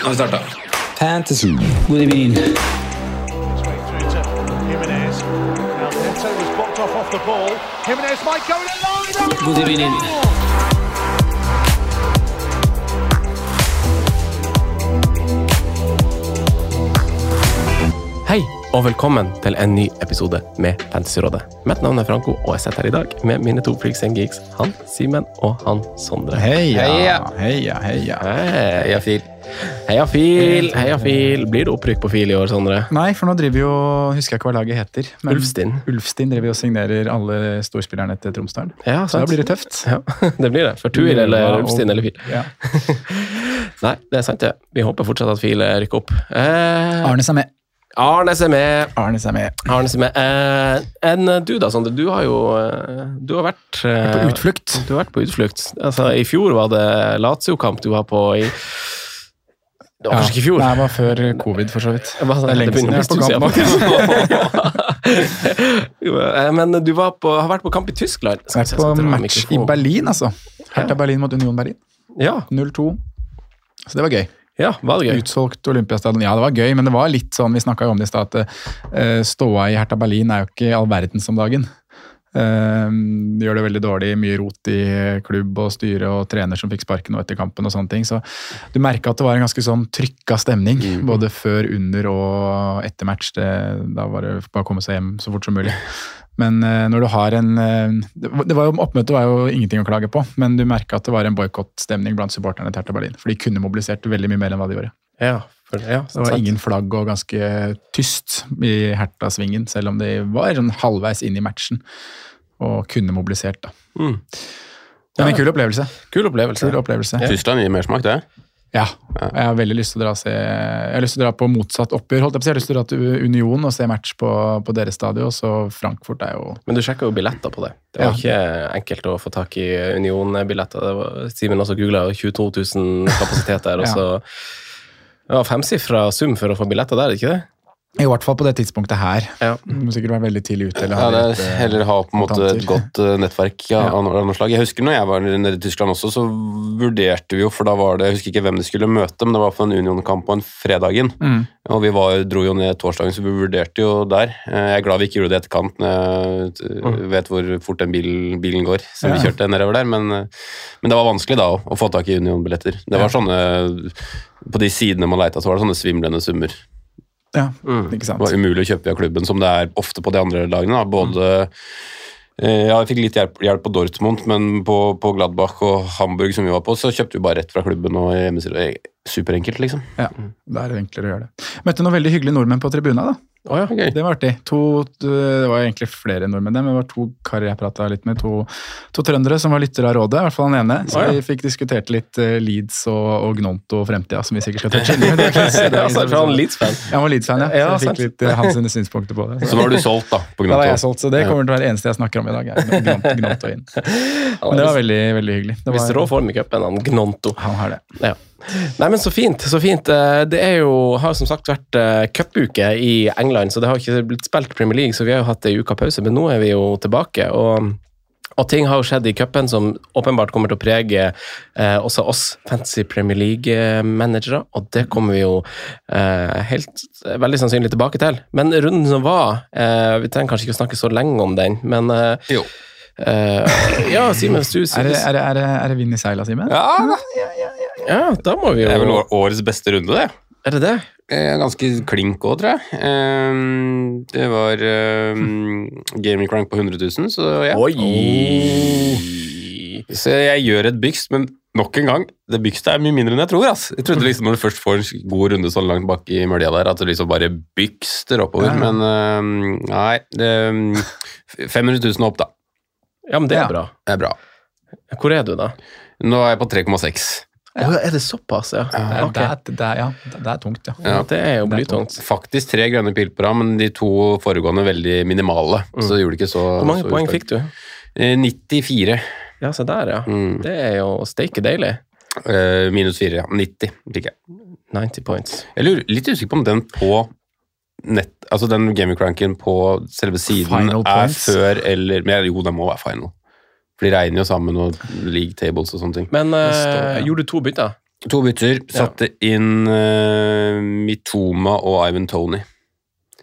Nå har vi starta. Fantasy. God evening. God evening. Hei, og velkommen til en ny episode med Fantasyrådet. Mitt navn er Franco, og jeg sitter her i dag med mine to freaks and geeks, han Simen og han Sondre. Heia, Heia. heia, heia. Heia Fil. Heia Fil, heia Fil. Blir det opprykk på Fil i år, Sondre? Nei, for nå driver jo Husker jeg ikke hva laget heter. men Ulfstin. Ulfstin driver og signerer alle storspillerne til Tromsdalen. Ja, Så da blir det tøft. Ja, det blir det. For Tuil eller Ja, og- Ulfstin eller Fil. Ja. Nei, det er sant det. Vi håper fortsatt at Fil rykker opp. Eh, Arnes er med. Arnes er med. Arnes er med. Arnes er med. Eh, enn du da, Sondre. Du har jo eh, Du har vært eh, På utflukt. Du har vært på utflukt. Altså, I fjor var det Lazio-kamp du var på i Det var kanskje ikke i fjor? Nei, det var før covid, for så vidt. Det, var, Det er lenge siden jeg vært på kamp. Eh, Men du var på, har vært på kamp i Tyskland. Skal vi Vært på match i. Berlin, altså. Hertha Berlin mot Union Berlin. Ja, 0-2. Så det var gøy. ja, var det gøy? Utsolgt Olympiastadion. Ja, det var gøy, men det var litt sånn, vi snakka jo om det i stad, at eh, ståa i Hertha Berlin er jo ikke all verdens om dagen. De gjør det veldig dårlig, mye rot i klubb og styre og trener som fikk sparken nå etter kampen og sånne ting. Så du merka at det var en ganske sånn trykka stemning, mm. både før, under og etter match. Det, da var det bare å komme seg hjem så fort som mulig. Men uh, når du har en uh, det var- jo, Oppmøtet var jo ingenting å klage på, men du merka at det var en boikottstemning blant supporterne til Hertha Berlin. For de kunne mobilisert veldig mye mer enn hva de gjorde. Ja, ja, Det var ingen flagg og ganske tyst i Herta-svingen, selv om de var sånn halvveis inn i matchen og kunne mobilisert. da. Mm. Det Men en kul opplevelse. Kul opplevelse. Kul opplevelse. Tyskland gir mersmak, det. Ja. Jeg har veldig lyst til å dra, se, jeg har lyst til å dra på motsatt oppgjør. holdt Jeg på. Jeg har lyst til å dra til Union og se match på, på deres stadion, så Frankfurt er jo Men du sjekka jo billetter på det. Det var Ja. ikke enkelt å få tak i Union-billetter. Simen også googla 22 000 kapasitet der, og så Det var femsifra sum for å få billetter der, ikke det? I hvert fall på det tidspunktet her. Ja. Du må sikkert være veldig tidlig ute. Eller Ja, ha det er eh, heller ha på en måte et godt eh, nettverk ja, Ja. av noe slag. Jeg husker når jeg var nede i Tyskland også, så vurderte vi jo, for da var det Jeg husker ikke hvem de skulle møte, men det var for en Union-kamp på en fredagen. Mm. Og vi var, dro jo ned torsdagen, så vi vurderte jo der. Eh, Jeg er glad vi ikke gjorde det etterkant, når jeg eh, vet hvor fort den bilen, bilen går som vi kjørte nedover der. Men, men det var vanskelig da å, å få tak i Union-billetter. Det var sånne På de sidene man leita, så var det sånne svimlende summer. Ja, Mm. ikke sant. Det var umulig å kjøpe via klubben, som det er ofte på de andre lagene. Da. Både eh, Ja, jeg fikk litt hjelp, hjelp på Dortmund, men på, på Gladbach og Hamburg som vi var på, så kjøpte vi bare rett fra klubben og hjemmeside. Superenkelt, liksom. Ja, det er enklere å gjøre det. Møtte noen veldig hyggelige nordmenn på tribuna. da. Å ja. okay. Det var artig. To, det var egentlig flere nordmenn, men det var to karer jeg prata litt med. To, to trøndere som var lyttere av rådet, i hvert fall han ene. Så oh, ja. vi fikk diskutert litt eh, Leeds og, og Gnonto og fremtida, som vi sikkert skal touche innom. Det er ikke- det Ja, er ikke- for han Leeds-fan. Ja, han var Leeds-fan, ja. Ja, Så jeg fikk litt eh, hans synspunkter på det. Så nå har du solgt, da, på Gnonto. Da var jeg solgt, så det kommer til å være det eneste jeg snakker om i dag. er Gnonto, Gnonto inn. Men det var veldig, veldig hyggelig. Det Hvis var, rå form i cupen, han Gnonto. han har det. Ja. Nei, men så fint. så fint. Eh, Det er jo, har som sagt vært uh, cupuke i England, så det har ikke blitt spilt Premier League, så vi har jo hatt ei uke pause, men nå er vi jo tilbake. og og ting har jo skjedd i cupen som åpenbart kommer til å prege eh, også oss Fantasy Premier League-managere, og det kommer vi jo eh, helt veldig sannsynlig tilbake til. Men runden som var, eh, vi trenger kanskje ikke å snakke så lenge om den, men eh, Jo. eh, Ja, Simen, hvis du Er det, er det, er det, er det vind i seila, Simen? Ja, Ja, da må vi jo det er vel årets beste runde, det. Er det det? Ganske klink òg, tror jeg. Eh, Det var eh, gaming crank på 100 000, så ja. Så jeg gjør et bygst, men nok en gang, det bygstet er mye mindre enn jeg tror. ass. Jeg trodde liksom når du først får en god runde sånn langt bak i mølja der, at det liksom bare bygster oppover, Ja. men eh, nei. Det, 500 000 opp, da. Ja, men det er Ja. bra. Det er bra. Hvor er du, da? Nå er jeg på 3,6. Å, er det såpass, ja? Det er, Ok. det, er, det, er, ja, det er tungt, ja. Ja, det er jo blytungt. Faktisk tre grønne piler på rad, men de to foregående veldig minimale. Så det gjorde det ikke så Hvor mange så poeng fikk du? Eh, 94. Ja, se der, ja. Mm. Det er jo steike deilig. Eh, minus 4, ja. 90 fikk jeg. 90 points. Jeg lurer litt usikker på om den på nett, altså den gaming-cranken på selve siden Final er points. før eller men Jo, den må være final. For de regner jo sammen og league tables og sånne ting. Men uh, gjorde du to bytter? To bytter. Satte inn uh, Mitoma og Ivan Tony.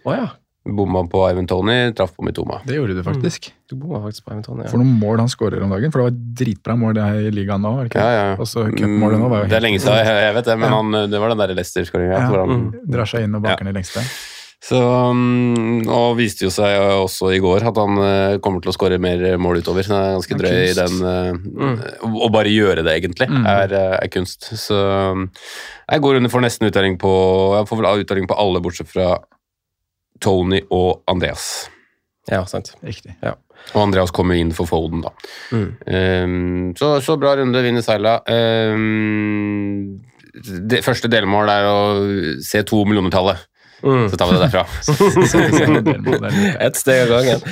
Oh, ja. Bomma på Ivan Tony, traff på Mitoma. Det gjorde du faktisk. Du bomma faktisk på Ivan For Ja. noen mål han skårer om dagen, for det var dritbra mål det her i ligaen nå. ikke? Ja, ja, Også Og så cupmålet nå var jo helt Det er lenge siden, jeg, jeg vet det, men Ja. han, det var den der Leicester-skåringa. Ja. han- Mm. Drar seg inn og banker ja. i lengste. Så, mm, og viste jo seg også i går at han eh, kommer til å skåre mer mål utover. Det er ganske drøy i den eh, Å bare gjøre det, egentlig, Mm. er, eh, er kunst. Så mm, jeg går under for nesten uttelling på Jeg får vel uttelling på alle, bortsett fra Tony og Andreas. ja, sant. Riktig. Og Andreas kommer inn for Folden, da. Mm. Um, så, så bra runde, vinner seila. Um, det første delmål er å se to millioner-tallet. Mm. Så tar vi det derfra. Ett steg av gangen.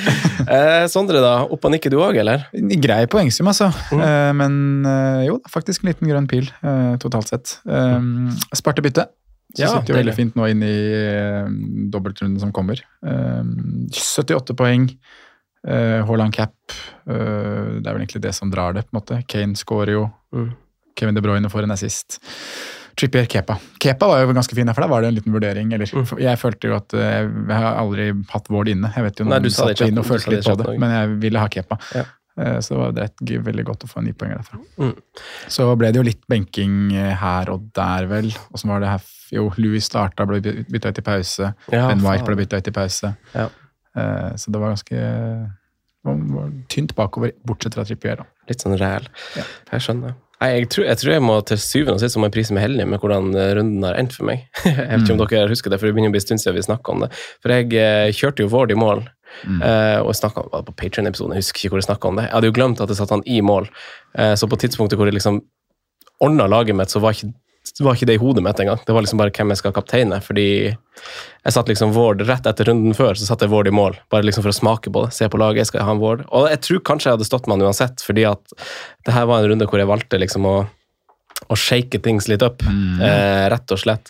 Eh, Sondre, da. Opp og nikke du òg, eller? Grei poengsum, altså. Mm. Eh, men eh, jo, faktisk en liten grønn pil eh, totalt sett. Um, Sparte bytte. Så Ja, sitter jo veldig fint nå inn i uh, dobbeltrunden som kommer. Um, 78 poeng. Haaland cap. Det er vel egentlig det som drar det, på en måte. Kane scorer jo. Mm. Kevin De Bruyne får en assist. Trippier Kepa. Kepa var jo ganske fin, for der var det en liten vurdering. Eller, Mm. Jeg følte jo at eh, Jeg har aldri hatt Ward inne. Jeg vet jo Nei, noen det satt inn og følte litt på det, men jeg ville ha Kepa. Ja. Eh, Så det var det veldig godt å få ny poeng derfra. Mm. Så ble det jo litt benking eh, her og der, vel. Og så var det her? Jo, Louis starta, ble bytta ut i pause. Ja, ben White ble bytta ut i pause. Ja. Så det var ganske det var tynt bakover, bortsett fra Trippier. da. Litt sånn ræl. Ja. Jeg skjønner. Nei, jeg, tror, jeg tror jeg må til syvende og sist må jeg prise meg heldig med hvordan eh, runden har endt for meg. Jeg vet ikke om dere husker det, for det begynner å bli en stund siden vi snakka om det. For jeg eh, kjørte jo Vård i mål, eh, og jeg snakket, om- det på Patreon-episoden, jeg husker ikke hvor jeg snakka om det. Jeg hadde jo glemt at jeg satte han i mål, eh, så på tidspunktet hvor jeg liksom ordna laget mitt, så var ikke, var ikke det i hodet mitt engang. Det var liksom bare hvem jeg skal kapteine, fordi jeg satt liksom Vård rett etter runden før, så satt jeg Vård i mål. Bare liksom for å smake på det. Se på laget, skal jeg ha en Vård. Og jeg tror kanskje jeg hadde stått med han uansett, fordi at det her var en runde hvor jeg valgte liksom å å shake things litt opp, eh, rett og slett.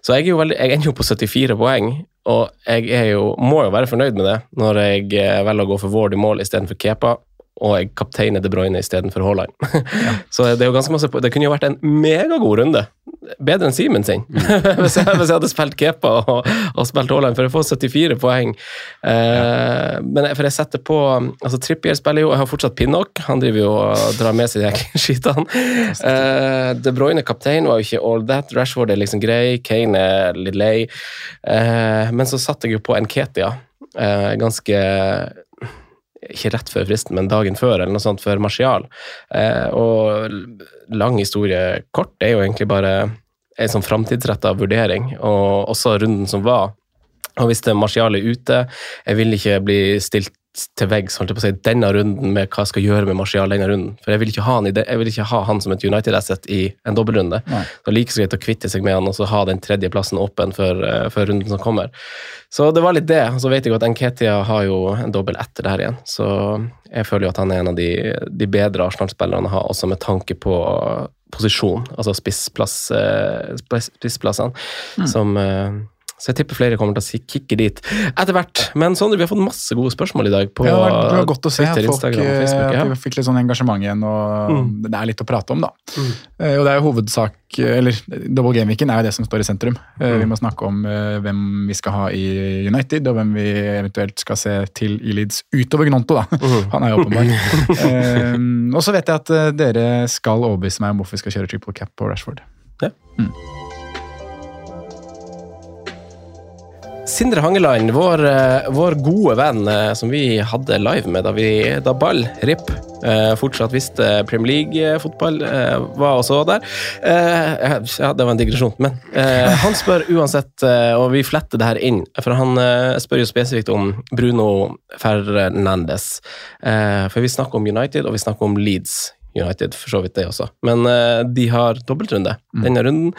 Så jeg er jo veldig, jeg ender jo på 74 poeng, og jeg er jo, må jo være fornøyd med det når jeg eh, velger å gå for Ward i mål istedenfor Kepa, og jeg kapteiner De Bruyne istedenfor Haaland. Så det er jo ganske masse, det kunne jo vært en megagod runde. Bedre enn Simen sin, hvis, jeg, hvis jeg hadde spilt Kepa og, og spilt Haaland, for jeg får 74 poeng. Eh, men jeg, for jeg setter på altså Trippier spiller jo, jeg har fortsatt Pinnock, han driver jo og drar med seg de her skitene. Eh, De Bruyne kaptein var jo ikke all that, Rashford er liksom grei, Kane er litt lei. Eh, men så satte jeg jo på Nketia, eh, ganske ikke rett før fristen, men dagen før, eller noe sånt, for Martial. Eh, og lang historie kort er jo egentlig bare en sånn framtidsretta vurdering, og også runden som var. Og hvis det Martial er ute, jeg vil ikke bli stilt til veggs holdt jeg på å si, denne runden med hva jeg skal gjøre med Martial denne runden. For jeg vil ikke ha han, det, jeg vil ikke ha han som et United-asset i en dobbeltrunde. Nei. Så like så greit å kvitte seg med han og så ha den tredje plassen åpen for, eh, for runden som kommer. Så det var litt det. Og så vet jeg jo at Nketia har jo en dobbel etter det her igjen. Så jeg føler jo at han er en av de, de bedre Arsenal-spillerne å ha, også med tanke på posisjon, altså spissplass, eh, spiss- spissplassene, som eh, så jeg tipper flere kommer til å kikke dit etter hvert. Men Sondre, vi har fått masse gode spørsmål i dag på Ja, det var, godt å se Twitter, folk, Instagram og eh, Facebook. at vi fikk litt sånn engasjement igjen, og det er litt å prate om, da. Mm. Og det er jo hovedsak Eller double game-weeken er jo det som står i sentrum. Mm. Vi må snakke om eh, hvem vi skal ha i United, og hvem vi eventuelt skal se til i Leeds utover Gnonto, da. Han er jo åpenbar. um, og så vet jeg at eh, dere skal overbevise meg om hvorfor vi skal kjøre triple cap på Rashford. Ja. Mm. Sindre Hangeland, vår, eh, vår gode venn eh, som vi hadde live med da, vi, da Ball, RIP, eh, fortsatt visste Premier League-fotball, var også der. Ja, det var en digresjon, men han spør uansett, og vi fletter det her inn, for han spør jo spesifikt om Bruno Fernandes. For vi snakker om United, og vi snakker om Leeds United, for så vidt det også. Men uh, de har dobbeltrunde denne runden.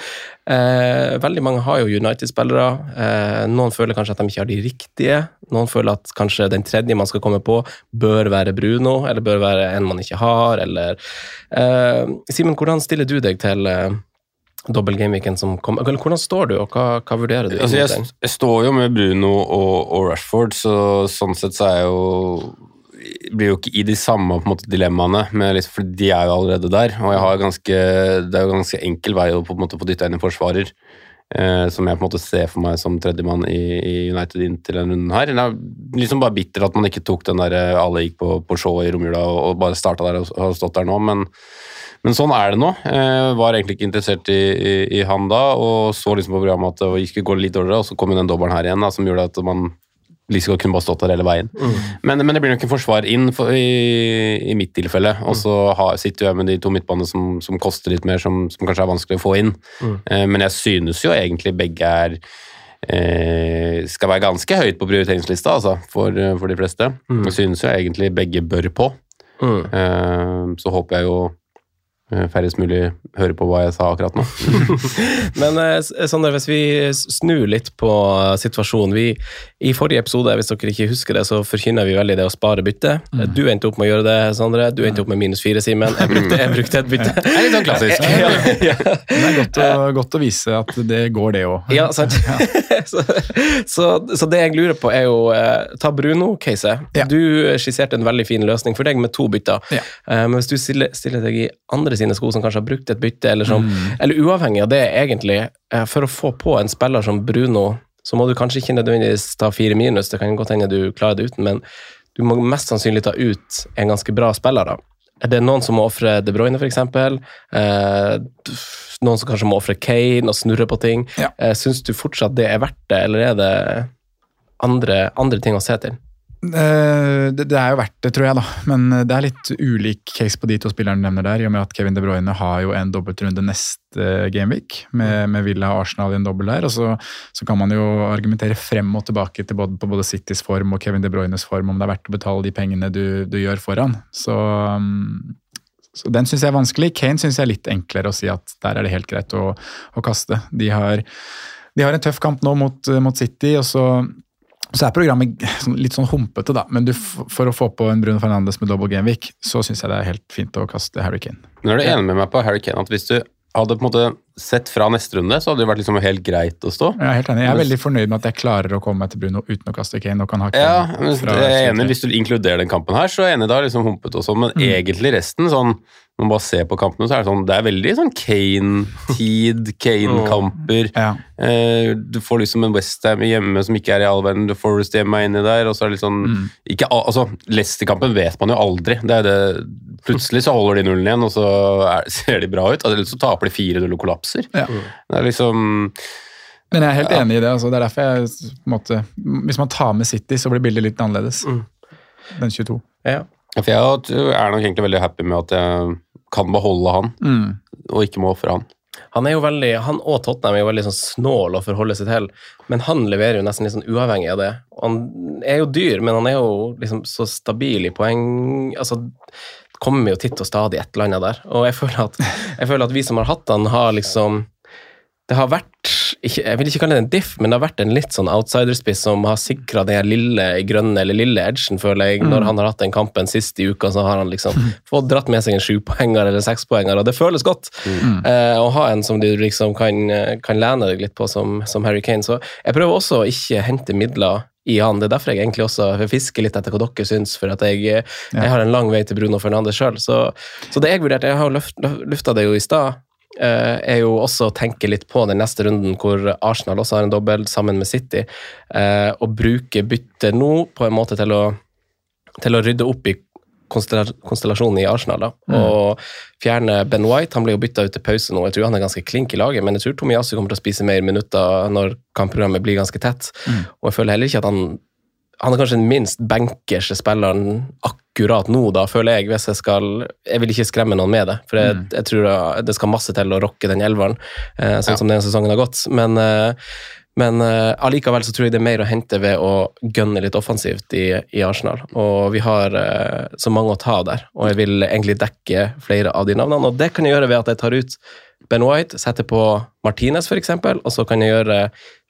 Uh, veldig mange har jo United-spillere. Uh, noen føler kanskje at de ikke har de riktige. Noen føler at kanskje den tredje man skal komme på, bør være Bruno, eller bør være en man ikke har, eller Simen, hvordan stiller du deg til dobbel gameweekend som kommer? Hvordan står du, og hva, hva vurderer du? Altså, jeg, jeg står jo med Bruno og, og Rashford, så sånn sett så er jeg jo blir jo ikke i de samme måte, dilemmaene, liksom, for de er jo allerede der. Og ganske, det er jo ganske enkel vei å på en måte få dytta inn en forsvarer. Eh, som jeg på en måte ser for meg som tredjemann i, i United inntil denne runden her. Det er liksom bare bitter at man ikke tok den der eh, alle gikk på, på show i romjula og, og bare starta der og har stått der nå, men, men sånn er det nå. Eh, var egentlig ikke interessert i, i, i han da, og så liksom på programmet at det skulle gå litt dårligere, og så kom jo den dobbelen her igjen da, som gjorde at man like godt kunne bare stått der hele veien. Men, men det blir nok en forsvar inn for, i, i mitt tilfelle. Og så sitter jeg med de to midtbanene som, som koster litt mer, som, som kanskje er vanskelig å få inn. Eh, men jeg synes jo egentlig begge er eh, skal være ganske høyt på prioriteringslista altså, for, for de fleste. Jeg synes jo egentlig begge bør på. Mm. Eh, så håper jeg jo færrest mulig hører på hva jeg sa akkurat nå. Men eh, Sander, hvis vi snur litt på eh, situasjonen vi, I forrige episode, hvis dere ikke husker det, så forkynner vi veldig det å spare bytte. Du endte opp med å gjøre det, Sondre. Du endte opp med minus fire, Simen. Jeg brukte, jeg brukte et bytte. Det er litt sånn klassisk. ja, ja. Men det er godt å, godt å vise at det går, det òg. Ja, sant. så, så, så det jeg lurer på, er jo eh, Ta Bruno-caset. Ja. Du skisserte en veldig fin løsning for deg med to bytter. Ja. Eh, men hvis du stiller, stiller deg i andre sine sko som kanskje har brukt et bytte, eller, som, eller uavhengig av det, egentlig, eh, for å få på en spiller som Bruno, så må du kanskje ikke nødvendigvis ta fire minus, det kan godt hende du klarer det uten, men du må mest sannsynlig ta ut en ganske bra spiller. da. Er det noen som må ofre De Bruyne, f.eks.? Eh, noen som kanskje må ofre Kane og snurre på ting? Ja. Eh, Syns du fortsatt det er verdt det, eller er det andre, andre ting å se til? Eh, Det, det er jo verdt det, tror jeg, da. Men eh, det er litt ulik case på de to spillerne du nevner der, i og med at Kevin De Bruyne har jo en dobbeltrunde neste gameweek, med, med Villa og Arsenal i en dobbel der. Og så, så kan man jo argumentere frem og tilbake til både, på både Citys form og Kevin De Bruynes form, om det er verdt å betale de pengene du, du gjør foran. Så, um, så den syns jeg er vanskelig. Kane syns jeg er litt enklere å si at der er det helt greit å, å kaste. De har, de har en tøff kamp nå mot, mot City, og så så er programmet sånn- litt sånn humpete, da. Men du, for å få på en Bruno Fernandes med double gameweek, så syns jeg det er helt fint å kaste Harry Kane. Men er du enig med meg på Harry Kane at hvis du hadde på en måte sett fra neste runde, så hadde det vært liksom helt greit å stå? Jeg er helt enig. Jeg er veldig fornøyd med at jeg klarer å komme meg til Bruno uten å kaste Kane. og kan ha Kane Ja, men jeg er enig Hvis du inkluderer den kampen her, så er jeg enig da, liksom humpet og sånn, men egentlig resten sånn når man bare ser på kampene, så er det sånn Det er veldig sånn Kane-tid, Kane-kamper. Ja. Eh, du får liksom en Westham hjemme som ikke er i all verden, du får Forest hjemme inni der, og så er det litt sånn ikke, altså, Leicester-kampen vet man jo aldri. Det er det, plutselig så holder de nullen igjen, og så er, ser de bra ut. Eller så taper de 4-0 og kollapser. Ja. Det er liksom Men jeg er helt enig i det. Altså. Det er derfor jeg på en måte, Hvis man tar med City, så blir bildet litt annerledes. Den 22. Ja. Ja, For jeg er nok egentlig veldig happy med at jeg kan beholde han, Mm. og ikke må ofre han. Han er jo veldig, han og Tottenham er jo veldig sånn snål å forholde seg til, men han leverer jo nesten litt sånn uavhengig av det. Han er jo dyr, men han er jo liksom så stabil i poeng altså Kommer jo titt og stadig et eller annet der. Og jeg føler at, jeg føler at vi som har hatt han, har liksom Det har vært ikke, Jeg vil ikke kalle det en diff, men det har vært en litt sånn outsiderspiss som har sikra den lille grønne eller lille edgen, føler jeg. Når han har hatt den kampen sist i uka, så har han liksom fått dratt med seg en sjupoenger eller sekspoenger, og det føles godt eh, å ha en som du liksom kan, kan lene deg litt på, som, som Harry Kane. Så jeg prøver også å ikke hente midler i han. Det er derfor jeg egentlig også fisker litt etter hva dere syns, for at jeg, jeg har en lang vei til Bruno Fernandes sjøl. Så, så det jeg vurderte, jeg har jo løft, lufta det jo i stad, er jo også å tenke litt på den neste runden hvor Arsenal også har en dobbel sammen med City, Å og bruke bytte nå på en måte til å, til å rydde opp i konstellasjonen i Arsenal. da, Og fjerne Ben White. Han ble jo bytta ut til pause nå. Jeg tror han er ganske klink i laget, men jeg tror Tomiyasu kommer til å spise mer minutter når kampprogrammet blir ganske tett. Og jeg føler heller ikke at han han er kanskje den minst bankerske spilleren akkurat nå, da, føler jeg. hvis Jeg skal, jeg vil ikke skremme noen med det, for jeg, jeg tror det skal masse til å rocke den elveren, eh, sånn som denne sesongen har gått. Men, eh, men eh, allikevel så tror jeg det er mer å hente ved å gønne litt offensivt i, i Arsenal. Og vi har eh, så mange å ta der, og jeg vil egentlig dekke flere av de navnene. Og det kan jeg gjøre ved at jeg tar ut Ben White, setter på Martinez f.eks., og så kan jeg gjøre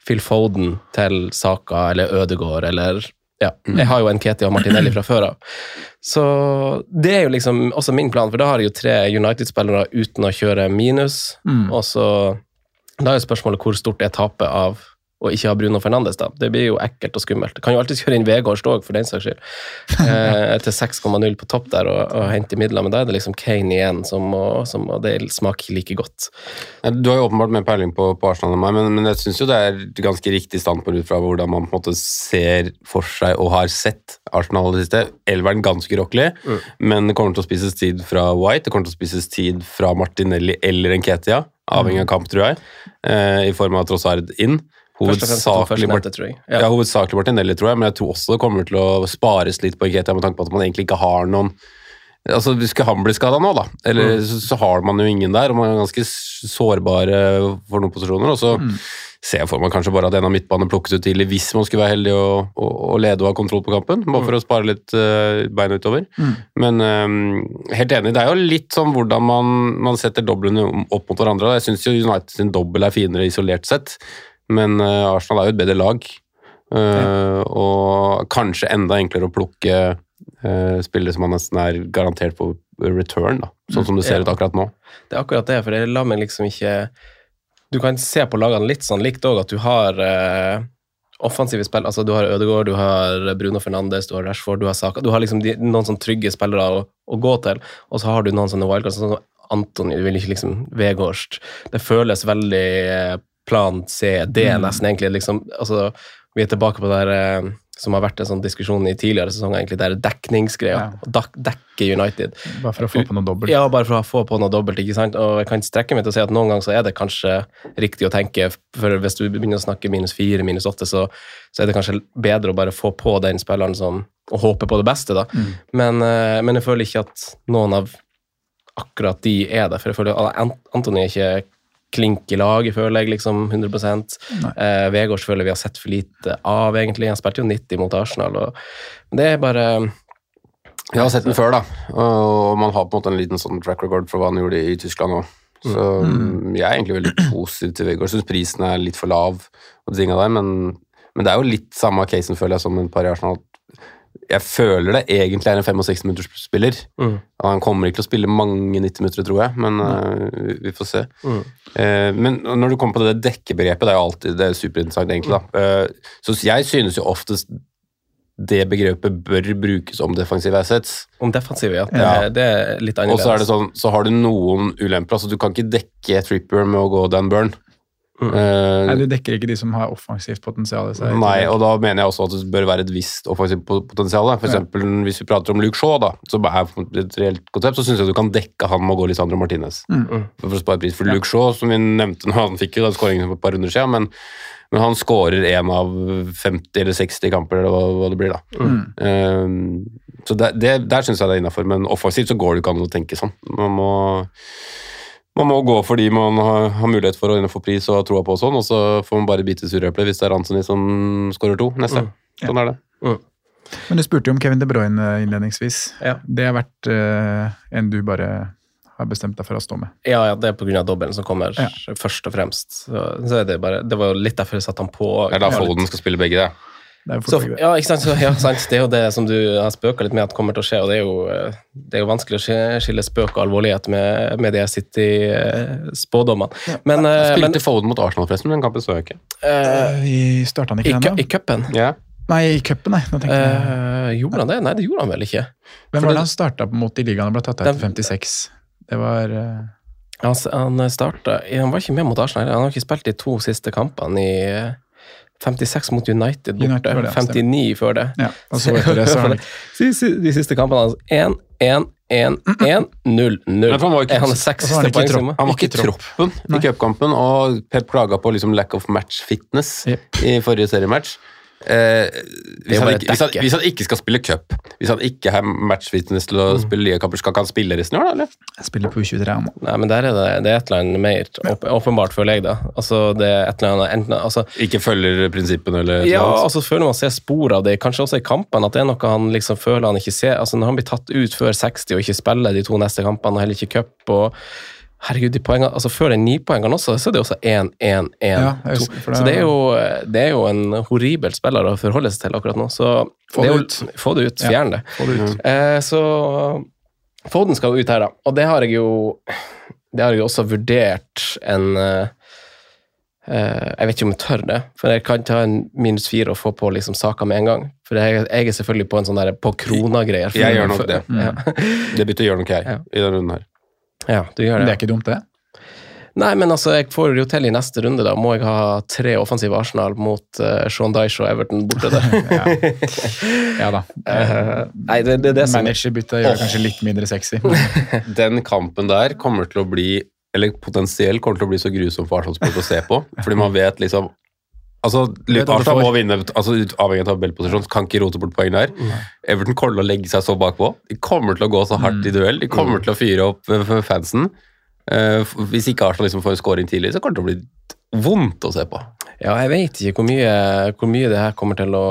Phil Foden til Saka eller Ødegård eller ja, Jeg har jo en Ketia og Martinelli fra før av. Så det er jo liksom også min plan, for da har jeg jo tre United-spillere uten å kjøre minus. Og så Da er jo spørsmålet hvor stort er tapet av å ikke ha Bruno Fernandes, da. Det blir jo ekkelt og skummelt. Kan jo alltid kjøre inn Vegård Stog, for den saks skyld. Eh, til 6,0 på topp der og, og hente midler, men da er det liksom Kane igjen som må, som må det smaker like godt. Du har jo åpenbart mer peiling på, på Arsenal enn meg, men, men jeg syns jo det er et ganske riktig standpunkt ut fra hvordan man på en måte ser for seg og har sett Arsenal det siste. Elveren ganske urokkelig, men det kommer til å spises tid fra White, det kommer til å spises tid fra Martinelli eller Nketia, avhengig av kamp, tror jeg, eh, i form av Trossard inn. Hovedsakelig, tror ja. Ja. hovedsakelig Martinelli, tror jeg, men jeg tror også det kommer til å spares litt på Nketia med tanke på at man egentlig ikke har noen Altså, Skulle han bli skada nå, da, eller Mm. så, så har man jo ingen der, og man er ganske sårbare for noen posisjoner. Og så Mm. ser jeg for meg kanskje bare at en av midtbanene plukkes ut tidlig hvis man skulle være heldig og, og, og lede og ha kontroll på kampen, bare Mm. for å spare litt uh, bein utover. Men um, helt enig, det er jo litt sånn hvordan man, man setter doblene opp mot hverandre. Jeg syns United sin dobbel er finere isolert sett, men eh, Arsenal er jo et bedre lag. Ja. Og kanskje enda enklere å plukke uh, spillere som man nesten er garantert på return, da. sånn som det ser Ja. ut akkurat nå. Det er akkurat det, for det lar meg liksom ikke Du kan se på lagene litt sånn likt òg, at du har eh, offensive spill. Altså, du har Ødegaard, du har Bruno Fernandes, du har Rashford, du har Saka. Du har liksom de, noen sånn trygge spillere å, å gå til, og så har du noen sånne wildcards. Sånn som Antony, du vil ikke liksom Vegårst. Det føles veldig eh, plan C, D nesten, egentlig. liksom, altså vi er tilbake på det der eh, som har vært en sånn diskusjon i tidligere sesonger, egentlig, det er dekningsgreia. Ja. Å dak- dekke United. Bare for å få på noe dobbelt. Ja, bare for å få på noe dobbelt. ikke sant? Og jeg kan strekke meg til å si at noen ganger så er det kanskje riktig å tenke, for hvis du begynner å snakke minus fire, minus åtte, så, så er det kanskje bedre å bare få på den spilleren som og håpe på det beste, da. Men, eh, men jeg føler ikke at noen av akkurat de er der. for jeg føler at Anthony Antony er ikke klink i laget, føler jeg, liksom 100 eh, Vegårs føler vi har sett for lite av, egentlig. Han spilte jo 90 mot Arsenal, og det er bare Jeg har sett den før, da, og man har på en måte en liten sånn track record for hva han gjorde i Tyskland òg. Så mm, jeg er egentlig veldig positiv til Vegard. Syns prisen er litt for lav, og de tinga der, men, men det er jo litt samme casen, føler jeg, som en par i Arsenal. Jeg føler det egentlig er en 65 minutters spiller. Mm. Han kommer ikke til å spille mange 90 minutter, tror jeg, men eh, vi- vi får se. Mm. Uh, men når du kommer på det dekkebegrepet, det er jo alltid det er superinteressant, egentlig. da. Uh, så jeg synes jo oftest det begrepet bør brukes om defensive assets. Om defensive, ja. Det, Ja. det er litt Og annerledes. så er det sånn, så har du noen ulemper. altså Du kan ikke dekke Tripper med å gå Dan Burn. Mm. Uh, Nei, du dekker ikke de som har offensivt potensial i seg. Nei, og da mener jeg også at det bør være et visst offensivt potensial. For For Ja. eksempel, Hvis vi prater om Luke Shaw, da, som er et reelt konsept, så syns jeg du kan dekke han med å gå Lisandro Martinez. Mm. For, for å spare pris. For Luke Shaw, som vi nevnte nå, han fikk jo den skåringen for et par runder siden, men, men han skårer én av 50 eller 60 kamper, eller hva, hva det blir. da. Mm. Uh, så det, det, Der syns jeg det er innafor, men offensivt så går det ikke an å tenke sånn. Man må man må gå fordi man har, har mulighet for å få pris og ha troa på og sånn, og så får man bare bite sure epler hvis det er Anthony som skårer to neste. Mm. Sånn er det. Men du spurte jo om Kevin De Bruyne innledningsvis. Ja. Det har vært uh, en du bare har bestemt deg for å stå med. Ja, ja, det er pga. dobbelen som kommer Ja. først og fremst. Så, så er det bare Det var jo litt derfor jeg satte han på. Det er da Foden skal spille begge, det. Så, ja, ikke sant? Så, ja, sant. Det er jo det som du har spøka litt med at kommer til å skje, og det er jo, eh, det er jo vanskelig å skille spøk og alvorlighet med, med de City-spådommene. Men, eh, men Spilte Foden mot Arsenal, forresten, men den kampen så jeg ikke. Uh, I Starta han i, ikke ennå? i cupen Yeah. Nei, i cupen, nei. Eh, Gjorde han det? Nei, det gjorde han vel ikke. Hvem var det- han starta mot i ligaen og ble tatt av etter 56? Det var Uh... Han, han starta Han var ikke med mot Arsenal. Han har ikke spilt de to siste kampene i eh, 56 mot United borte. United det, ja, 59 før det. Ja, så det så de, siste kampene hans 1, 1, 1, 1, 0, 0. Han var ikke- Han han ikke tropp. Han var Ikke troppen i cupkampen, og Pep klaga på liksom lack of match fitness yep. i forrige seriematch. Eh, hvis, han ikke, hvis, han, hvis han ikke skal spille cup, hvis han ikke har matchfitness til å spille ligakamper, skal ikke han spille resten av året, eller? Jeg spiller på U23 Om. Nei, men der er det, det er et eller annet mer åp åpenbart, føler jeg. da. Altså, det er et eller annet, enten, altså, Ikke følger prinsippene, eller Ja, og så altså føler man ser spor av det, kanskje også i kampene, at det er noe han liksom føler han ikke ser. Altså Når han blir tatt ut før 60 og ikke spiller de to neste kampene, og heller ikke cup og Herregud, de poengene, altså Før den nipoengeren også, så er det også 1-1-1. Ja, jeg husker, for det- så det er, jo, det er jo en horribel spiller å forholde seg til akkurat nå. Så Få det er det jo- ut. Få det ut. Fjern det. Få det ut. Eh, så Foden skal jo ut her, da. Og det har jeg jo Det har jeg jo også vurdert en eh, eh, Jeg vet ikke om jeg tør det, for jeg kan ta en minus fire og få på liksom saka med en gang. For jeg, jeg er selvfølgelig på en sånn der på krona-greier. Jeg gjør nok det. Ja. Det byttet gjør nok jeg Ja. i denne runden her. Ja, du gjør Det det. er ikke dumt, det. Nei, men altså, jeg får det jo til i neste runde, da. Må jeg ha tre offensive Arsenal mot uh, Sean Dyche og Everton borte der? Ja da. Uh, nei, det, det det som Managerbyttet gjør oh. kanskje litt mindre sexy. Den kampen der kommer til å bli eller potensielt kommer til å bli så grusom for Arsenal-sport å se på. Fordi man vet liksom Altså, Arsenal må vinne, altså avhengig av tabellposisjon, kan ikke rote bort poeng der. Everton kommer til å legge seg så bakpå. De kommer til å gå så hardt i duell. De kommer til å fyre opp eh, fansen. Uh, hvis ikke Arsenal liksom får en scoring tidlig, så kommer det til å bli vondt å se på. Ja, jeg vet ikke hvor mye, hvor mye det her kommer til å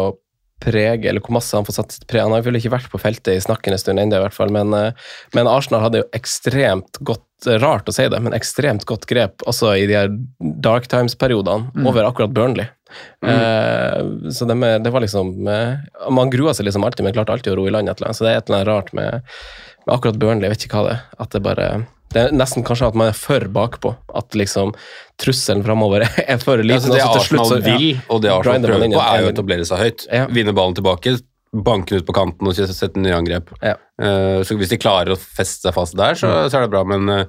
prege, eller hvor masse han får satt sitt preg. Han har vel ikke vært på feltet i snakkende stund ennå, i hvert fall, men, eh, men Arsenal hadde jo ekstremt godt Rart å si det, men ekstremt godt grep også i de her dark times-periodene over akkurat Burnley. Eh, så det, med, det var liksom eh, Man grua seg liksom alltid, men klarte alltid å ro i land et eller annet. Så det er et eller annet rart med, med akkurat Burnley. Jeg vet ikke hva det er. At det bare det er nesten kanskje at man er for bakpå. At liksom trusselen framover er for Ja, liten. altså det til slutt Arsenal så- ja. vil, og det Arsenal prøver på, er jo å etablere seg høyt. Ja. Vinne ballen tilbake, banke den ut på kanten og sette nye angrep. Ja. Uh, Så hvis de klarer å feste seg fast der, så, så er det bra, men t-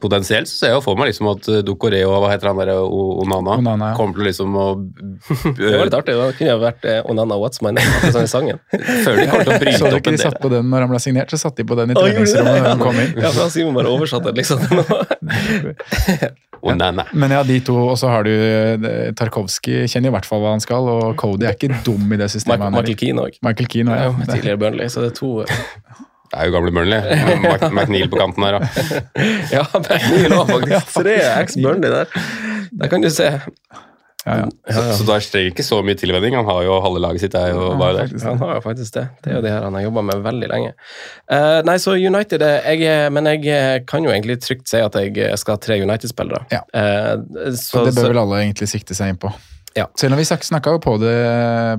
potensielt så ser jeg jo for meg liksom at Dokore og hva heter han der, Onana, Onana, ja. kommer til liksom å Det var litt artig. Det kunne jo vært eh, Onana What's My Name, sånn som i sangen. Før de kommer til å Så du ikke de satt på den når han ble signert, så satt de på den i treningsrommet da han kom inn. Ja, for han Simon bare oversatte det liksom. Onana. Men ja, de to, og så har du eh, Tarkovskij, kjenner i hvert fall hva han skal, og Cody er ikke dum i det systemet Michael, Keane òg. Tidligere Burnley, så det er to Det er jo gamle Burnley. McNeil på kanten her, da. Ja, McNeil òg, faktisk. Tre ex-Burnley der. Der kan du se. Ja, ja. Så, så da trenger ikke så mye tilvenning. Han har jo halve laget sitt er jo bare der. Han har jo faktisk det. Det er jo det her han har jobba med veldig lenge. Uh, nei, så United eh, jeg, er- Men jeg eh, kan jo egentlig trygt si at jeg eh, skal ha tre United-spillere. Ja. Uh, så, Så det så- bør vel alle egentlig sikte seg inn på. Ja. Selv om vi snakka på det,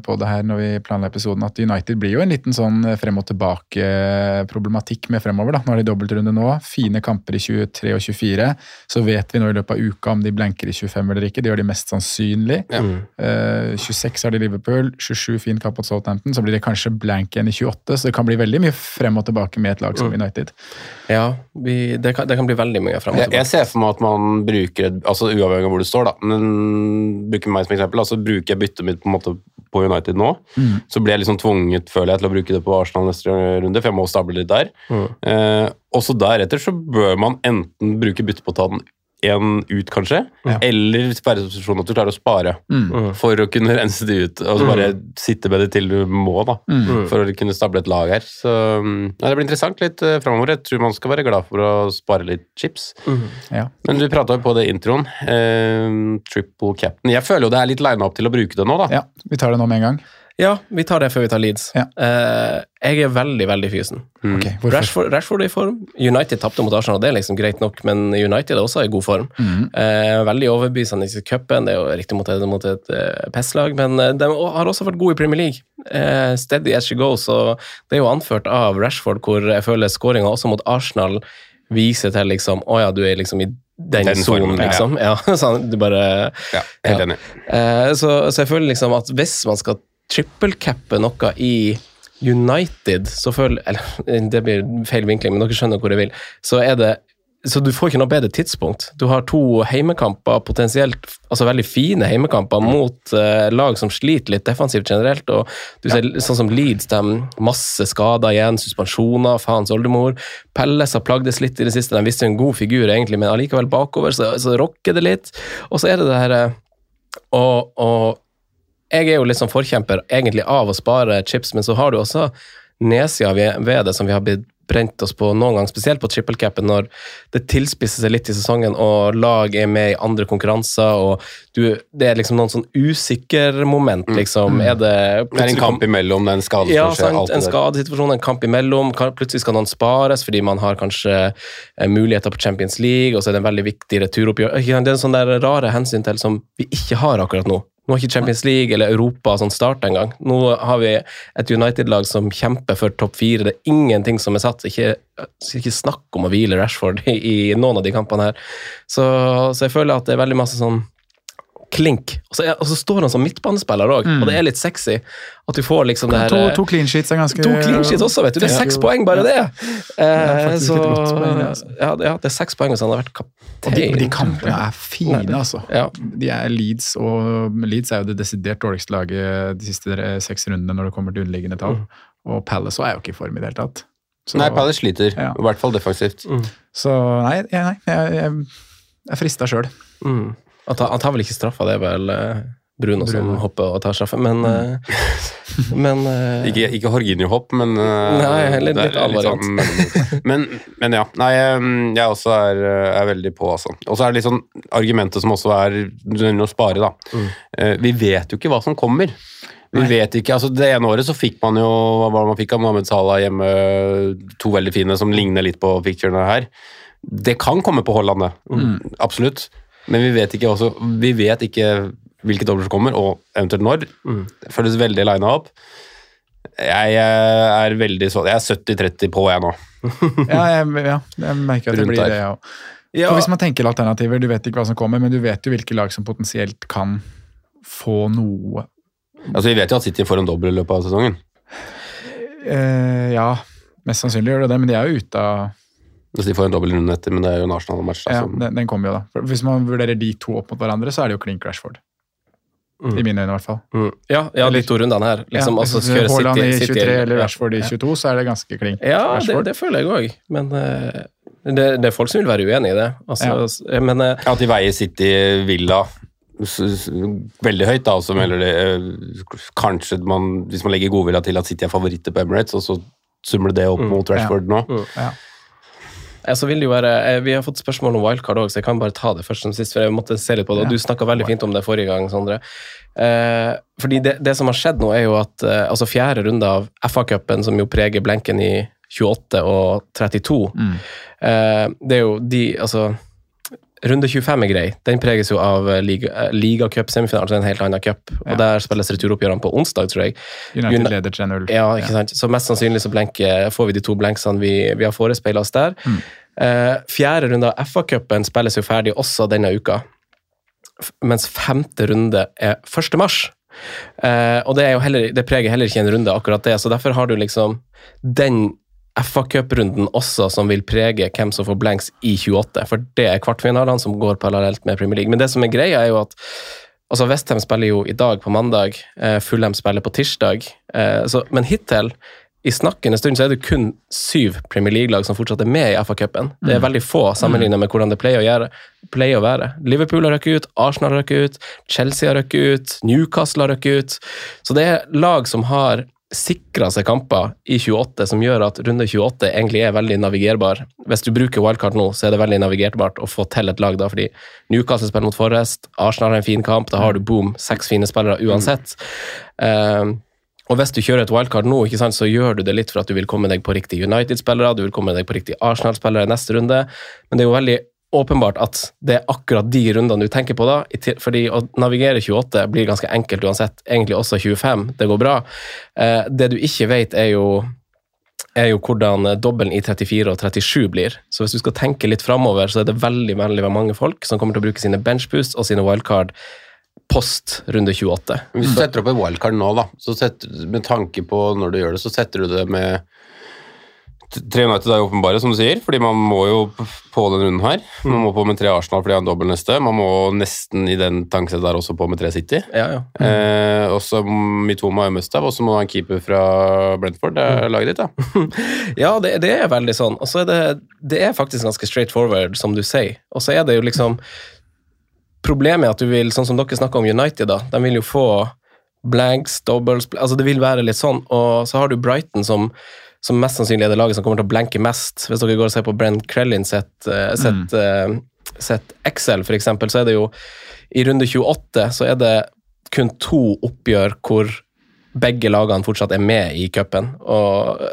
på det her når vi planla episoden, at United blir jo en liten sånn frem og tilbake-problematikk med fremover. da. Nå er de dobbeltrunde nå. Fine kamper i 23 og 24. Så vet vi nå i løpet av uka om de blanker i 25 eller ikke. Det gjør de mest sannsynlig. Ja. Uh, 26 har de Liverpool, 27 fin kamp mot Southampton. Så blir det kanskje blank igjen i 28, så det kan bli veldig mye frem og tilbake med et lag som United. Ja, vi, det, kan, det kan bli veldig mye frem og Jeg, jeg ser for meg at man bruker et, altså uavhengig av hvor du står, da, men bruker meg som eksempel, altså bruker jeg byttet mitt på en måte på United nå, så blir jeg liksom tvunget, føler jeg, til å bruke det på Arsenal neste runde, for jeg må stable litt der. Eh, og så deretter så bør man enten bruke bytte på å ta den en ut, kanskje, eller være i posisjon at du klarer å spare for å kunne rense de ut, og så bare sitte med det til du må, da, for å kunne stable et lag her. Så mm, ja, det blir interessant litt uh, framover. Jeg tror man skal være glad for å spare litt chips. Ja. Men du prata jo på det introen. Eh, triple captain. Jeg føler jo det er litt lina opp til å bruke det nå, da. ja, vi tar det nå med en gang. Ja, vi tar det før vi tar Leeds. Ja. Uh, jeg er veldig, veldig fysen. Mm. Okay, Rashford, Rashford er i form. United tapte mot Arsenal, det er liksom greit nok, men United er også i god form. Mm. Uh, veldig overbevisende i cupen. Det er jo riktig mot, et- mot et uh, PES-lag, men eh, de har også vært gode i Premier League. Eh, steady as she goes, og det er jo anført av Rashford, hvor jeg føler skåringa også mot Arsenal viser til liksom Å ja, du er liksom i den Den sonen, ja, ja. liksom. Ja, sånn, du bare Ja, helt Ja. enig. Eh, så, så jeg føler liksom at hvis man skal trippelcappe noe i United, så føler Eller det blir feil vinkling, men dere skjønner hvor jeg vil. Så er det så du får ikke noe bedre tidspunkt. Du har to heimekamper, potensielt altså veldig fine heimekamper, mot uh, lag som sliter litt defensivt generelt. og du ser Sånn som Leeds, de masse skader igjen, suspensjoner, faens oldemor. Pelles har plagdes litt i det siste, de visste en god figur egentlig, men allikevel bakover så, så rocker det litt. Og så er det det her å, og, og jeg er jo litt sånn forkjemper egentlig av å spare chips, men så har du også nedsida ved det som vi har blitt brent oss på noen gang, spesielt på triple capen, når det tilspisser seg litt i sesongen og lag er med i andre konkurranser, og du, det er liksom noen sånn usikker-moment, liksom. Er det Det er en kamp imellom, det er en skade ja, sant, en skadesituasjon, en kamp imellom. Plutselig skal noen spares fordi man har kanskje eh, muligheter på Champions League, og så er det en veldig viktig returoppgjør. Det er en sånn der rare hensyn til som vi ikke har akkurat nå. Nå har ikke Champions League eller Europa sånn starta engang. Nå har vi et United-lag som kjemper for topp fire. Det er ingenting som er satt. Ikke, ikke snakk om å hvile Rashford i, i noen av de kampene her. Så, så jeg føler at det er veldig masse sånn klink. Og så, er, og så står han som midtbanespiller òg, og det er litt sexy. At du får liksom det her To, to clean sheets er ganske To clean sheets også, vet du. Det er seks poeng, bare det! Eh, så, altså. ja, det- ja, det er seks poeng hvis han har vært kaptein. de, de kampene er fine, altså. Ja. De er Leeds, og Leeds er jo det desidert dårligste laget de siste eh, seks rundene når det kommer til underliggende tall. Og Palace er jo ikke i form i det hele tatt. Så, Nei, Palace sliter, Ja. i hvert fall defensivt. så nei, nei, jeg, jeg, jeg er frista sjøl. Mm. Han, tar, han tar vel ikke straffa, det er vel Bruno, Bruno, som hopper og tar straffa, men eh, Men eh, Ikke, ikke Horginio-hopp, men eh, Nei, litt- det er litt annen sånn- men, men ja. Nei, eh, jeg også er, er veldig på, altså. Og så er det litt sånn argumentet som også er å spare, da. Mm. Eh, Vi vet jo ikke hva som kommer. Vi vet ikke, altså Det ene året så fikk man jo hva var det man fikk av Mohammed Salah hjemme, to veldig fine som ligner litt på picturene her. Det kan komme på Holland, det. Mm. Absolutt. Men vi vet ikke også, vi vet ikke hvilke dobbler som kommer, og eventuelt når. Mm. Det føles veldig lina opp. Jeg er veldig så, jeg er 70-30 på, jeg nå. Ja, jeg, ja, jeg merker at det Rundt blir det, jeg òg. ja, hvis man tenker alternativer, du vet ikke hva som kommer, men du vet jo hvilke lag som potensielt kan få noe Altså, Vi vet jo at City får en dobbel i løpet av sesongen. eh, Ja, mest sannsynlig gjør det det, men de er jo ute av Altså, de får en dobbel runde etter, men det er jo en Arsenal-match. ja, som- den, den kommer jo da. For hvis man vurderer de to opp mot hverandre, så er det jo klink Rashford. Mm. I mine øyne, i hvert fall. mm, ja, ja, de to rundene her. Liksom, ja, altså, Haaland City, i City 23 eller. Rashford i 22, så er det ganske klink. Ja, det, det føler jeg òg, men uh, det, det er folk som vil være uenig i det. Altså, ja. Men eh, At de veier City Villa veldig høyt, da, og så melder de eh, kanskje man, Hvis man legger godvilja til at City er favoritter på Emirates, og så summer det opp Mm. mot Rashford nå. Så vil det jo være, eh, Vi har fått spørsmål om wildcard òg, så jeg kan bare ta det først som sist. for jeg måtte se litt på det, og Du snakka veldig fint om det forrige gang, Sondre. Eh, fordi det, det som har skjedd nå, er jo at eh, altså fjerde runde av FA-cupen, som jo preger blenken i 28 og 32 Mm. eh, Det er jo de Altså Runde 25 er grei. Den preges jo av eh, liga, eh, ligacup-semifinalen, altså en helt annen cup. Og Der spilles returoppgjørene på onsdag, tror jeg. United Uni- leder 3-0. Ja, ikke sant? Så mest sannsynlig så blenker, får vi de to blenksene vi, vi har forespeila oss der. Mm. Uh, fjerde runde av FA-cupen spilles jo ferdig også denne uka, F- mens femte runde er 1. mars. Uh, og det, er heller, det preger heller ikke en runde, akkurat det, så derfor har du liksom den FA-cuprunden også som vil prege hvem som får blanks i 28, for det er kvartfinalene som går parallelt med Premier League. Men det som er greia, er jo at Altså Westham spiller jo i dag på mandag, eh, Fulham spiller på tirsdag. Eh, så, men hittil, i snakkende stund, så er det kun syv Premier League-lag som fortsatt er med i FA-cupen. Det er veldig få sammenlignet med hvordan det pleier å, gjøre, pleier å være. Liverpool har røkket ut, Arsenal har røkket ut, Chelsea har røkket ut, Newcastle har røkket ut. Så det er lag som har sikra seg kamper i 28, som gjør at runde 28 egentlig er veldig navigerbar. Hvis du bruker wildcard nå, så er det veldig navigerbart å få til et lag da, fordi Newcastle spiller mot Forrest, Arsenal har en fin kamp, da har du boom, seks fine spillere uansett. Um, og hvis du kjører et wildcard nå, sant, så gjør du det litt for at du vil komme deg på riktig United-spillere, du vil komme deg på riktig Arsenal-spillere i neste runde, men det er jo veldig åpenbart at det er akkurat de rundene du tenker på da, fordi å navigere 28 blir ganske enkelt uansett, egentlig også 25, det går bra. Eh, det du ikke vet er jo er jo hvordan dobbelen i 34 og 37 blir. Så hvis du skal tenke litt framover, så er det veldig veldig mange folk som kommer til å bruke sine benchboost og sine wildcard post runde 28. Hvis du setter opp en wildcard nå, da, setter, med tanke på når du gjør det, så setter du det med Tre United er jo åpenbare, som du sier, fordi man må jo på den runden her. Man må på med tre Arsenal fordi han dobbel neste. Man må nesten i den tankesettet der også på med tre City. Ja, ja. Eh, også Mitoma er Mustav, og så må du ha en keeper fra Brentford. Det er laget ditt, da. Ja, det, det er veldig sånn. Og så er det, det er faktisk ganske straight forward, som du sier. Og så er det jo liksom Problemet er at du vil, sånn som dere snakker om United, da, de vil jo få blanks, doubles altså Det vil være litt sånn. Og så har du Brighton som som mest sannsynlig er det laget som kommer til å blenke mest. Hvis dere går og ser på Brent Krellin sitt, uh, sitt, uh, sitt Excel, f.eks., så er det jo i runde 28 så er det kun to oppgjør hvor begge lagene fortsatt er med i cupen.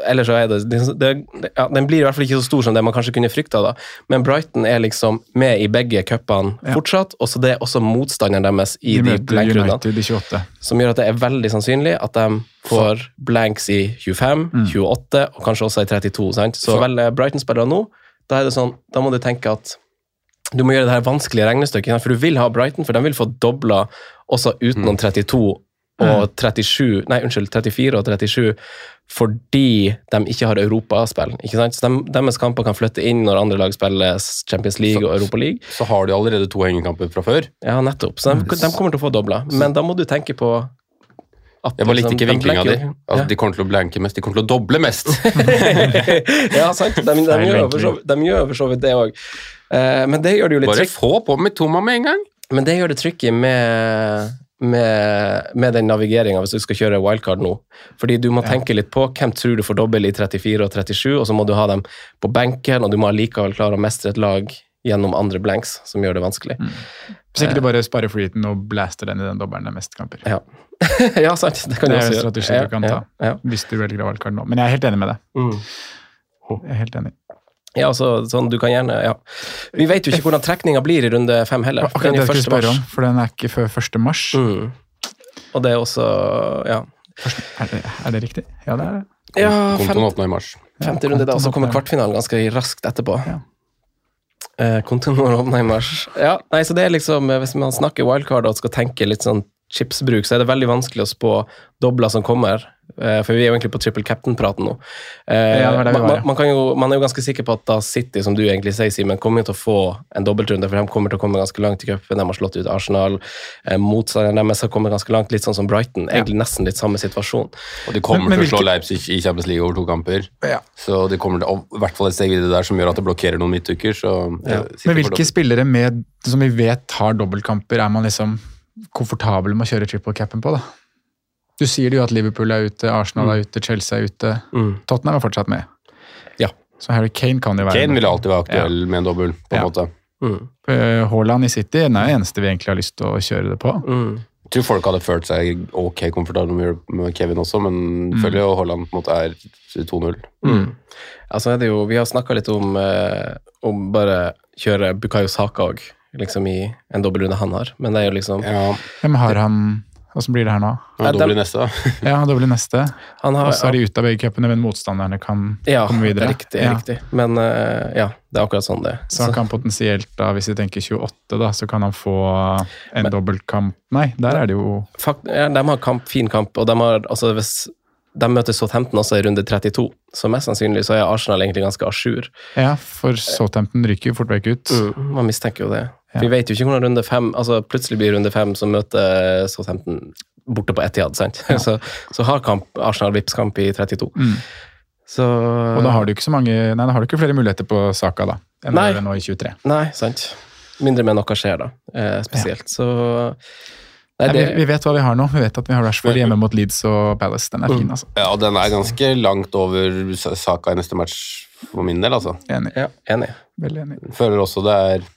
Ellers så er det, det, ja, Den blir i hvert fall ikke så stor som det man kanskje kunne frykta, da. Men Brighton er liksom med i begge cupene Ja. fortsatt, og så det er også motstanderen deres i De de, blankrundene. 28. Som gjør at det er veldig sannsynlig at de får blanks i 25, 28 og kanskje også i 32. Sant? Så Så- velger Brighton-spillere nå, da er det sånn, da må du tenke at du må gjøre det her vanskelige regnestykket, for du vil ha Brighton, for de vil få dobla også utenom 32 og 37, nei unnskyld, 34 og 37 fordi de ikke har europaspill. ikke sant? Så de, Deres kamper kan flytte inn når andre lag spiller Champions League og Europa League. Så har de allerede to hengekamper fra før. Ja, nettopp. Så de, de kommer til å få dobla. Men da må du tenke på at Jeg bare likte liksom, ikke vinklinga di. At Ja. de kommer til å blanke mest. De kommer til å doble mest. ja, sant. De, de, de gjør for så vidt det òg. men det gjør det jo litt Bare få på med Toma med en gang. Men det gjør det tricky med, med, med den navigeringa hvis du skal kjøre wildcard nå. Fordi du må tenke litt på hvem tror du får dobbel i 34 og 37, og så må du ha dem på benken, og du må allikevel klare å mestre et lag gjennom andre blanks, som gjør det vanskelig. Hvis ikke du bare sparer freeheaten og blaster den i den dobbelen det er mest kamper. Ja. ja, sant. Det kan Det er en strategi du kan ta. Hvis du velger wildcard nå. Men jeg er helt enig med deg. Mm. Jeg er helt enig. Ja, altså, sånn, du kan gjerne, ja. Vi vet jo ikke hvordan trekninga blir i runde fem heller. Akkurat den er det jeg skulle spørre om, for den er ikke før 1. mars. Mm. Og det er også Ja, Er, det, er det riktig? Ja, det er det. ja Kontoen åpna i mars. femte runde da, og så kommer kvartfinalen ganske raskt etterpå. Ja. Eh, kontoen åpna i mars. Ja, nei, så det er liksom, eh, Hvis man snakker wildcard og skal tenke litt sånn chipsbruk, så er det veldig vanskelig å spå dobler som kommer. Eh, for vi er jo egentlig på triple captain-praten nå. Eh, Ja, det var det man, ja. man, man, kan jo, man er jo ganske sikker på at da City, som du egentlig sier, Simen, kommer jo til å få en dobbeltrunde, for de kommer til å komme ganske langt i cupen. De har slått ut Arsenal. Eh, Motstanderen deres har kommet ganske langt, litt sånn som Brighton. Egentlig nesten litt samme situasjon. Og de kommer Men- men til å slå hvilke- Leipzig i Champions League over to kamper. Ja. Så de kommer til, og i hvert fall et steg videre der som gjør at det blokkerer noen midtuker. Så Ja. Men hvilke spillere med, som vi vet har dobbeltkamper, er man liksom komfortabel med å kjøre triple capen på? da? Du sier jo at Liverpool er ute, Arsenal er ute, Chelsea er ute. Mm. Tottenham er fortsatt med. Ja. Så Harry Kane kan jo være Kane vil alltid være aktuell med en dobbel, på en Ja. måte. Mm. Eh, Haaland i City den er det eneste vi egentlig har lyst til å kjøre det på. Mm. Jeg tror folk hadde følt seg ok komfortable med, med Kevin også, men Mm. føler jo Haaland på en måte er 2-0. Mm. Altså er det jo, vi har snakka litt om, eh, om bare kjøre Bukayo Saka òg, liksom i en dobbeltrunde han har. Men det er jo liksom Ja, Hvem har han Åssen blir det her nå? Ja, dobbel i neste, da. Ja, han dobbel i neste. Og så er de ute av begge cupene, men motstanderne kan ja, komme videre. Riktig, Ja. riktig. Men uh, ja, det er akkurat sånn det. Så han kan potensielt, da, hvis vi tenker 28, da, så kan han få en dobbeltkamp Nei, der er det jo Fakt, ja, de har kamp, fin kamp, og de har altså hvis de møter Southampton også i runde 32, så mest sannsynlig så er Arsenal egentlig ganske à jour. Ja, for Southampton ryker jo fort vekk ut. Mm, man mistenker jo det. Ja. Vi vet jo ikke hvordan runde fem altså Plutselig blir runde fem så møter Southampton borte på Etihad, sant? så, så har kamp, Arsenal Vipps-kamp i 32. Mm. Så Og da har du ikke så mange Nei, da har du ikke flere muligheter på Saka, da, enn Nei. nå i 23. Nei, sant. Mindre med noe skjer, da. Eh, spesielt. Så Nei, Nei, det, vi, vi vet hva vi har nå. Vi vet at vi har Rashford hjemme mot Leeds og Palace. Den er fin, altså. Ja, den er ganske langt over Saka i neste match for min del, altså. Enig. ja, enig. Veldig enig. Føler også det er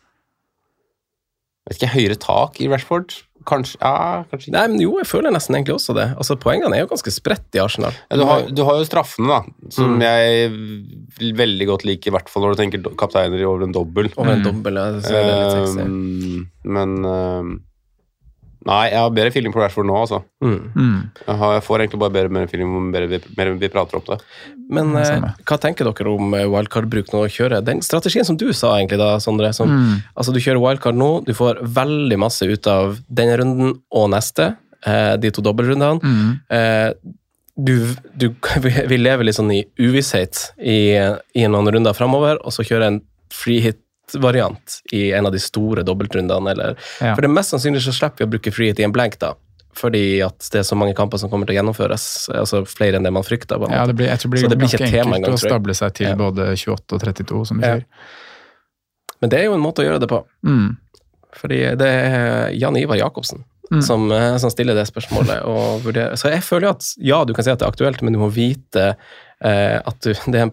Vet ikke, høyere tak i Rashford? Kanskje Ja, kanskje ikke. Nei, men jo, jeg føler nesten egentlig også det. Altså, Poengene er jo ganske spredt i Arsenal. Ja, du, har, du har jo straffene, da, som Mm. jeg veldig godt liker, i hvert fall når du tenker kapteiner over en dobbel. Over en Mm. dobbel, ja, Det er sexy. Um, men um, Nei, jeg har bedre feeling på Rashford nå, altså. Mm. Mm. Jeg, har, jeg får egentlig bare bedre mer feeling om mer vi, vi prater om det. Men eh, hva tenker dere om eh, wildcard-bruk nå? å kjøre Den strategien som du sa, egentlig, da, Sondre. Som, Mm. Altså, du kjører wildcard nå, du får veldig masse ut av denne runden og neste. Eh, de to dobbeltrundene. Mm. Eh, du, du, vi lever litt sånn i uvisshet i, i noen runder framover, og så kjører en free hit-variant i en av de store dobbeltrundene. Eller, Ja. For det er mest sannsynlig så slipper vi å bruke frihet i en blank, da. Fordi at det er så mange kamper som kommer til å gjennomføres. altså Flere enn det man frykter. Ja, det blir, jeg tror det Så det blir ikke et tema enkelt engang, å stable seg til Ja. både 28 og 32, som du Ja. sier. Men det er jo en måte å gjøre det på. Mm. Fordi det er Jan Ivar Jacobsen Mm. som, eh, som stiller det spørsmålet. Og vurderer. Så jeg føler at ja, du kan si at det er aktuelt, men du må vite eh, at du, det er en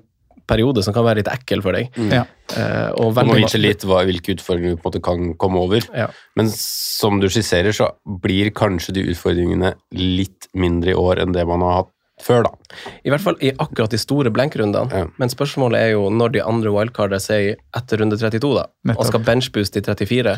periode som kan være litt ekkel for deg. Ja. Uh, og man vite litt hva, hvilke utfordringer du på en måte kan komme over. Ja. Men som du skisserer, så blir kanskje de utfordringene litt mindre i år enn det man har hatt før, da. I hvert fall i akkurat de store blankrundene. Ja. Men spørsmålet er jo når de andre wildcardene sier etter runde 32 da, Nettopp. og skal benchbooste i 34,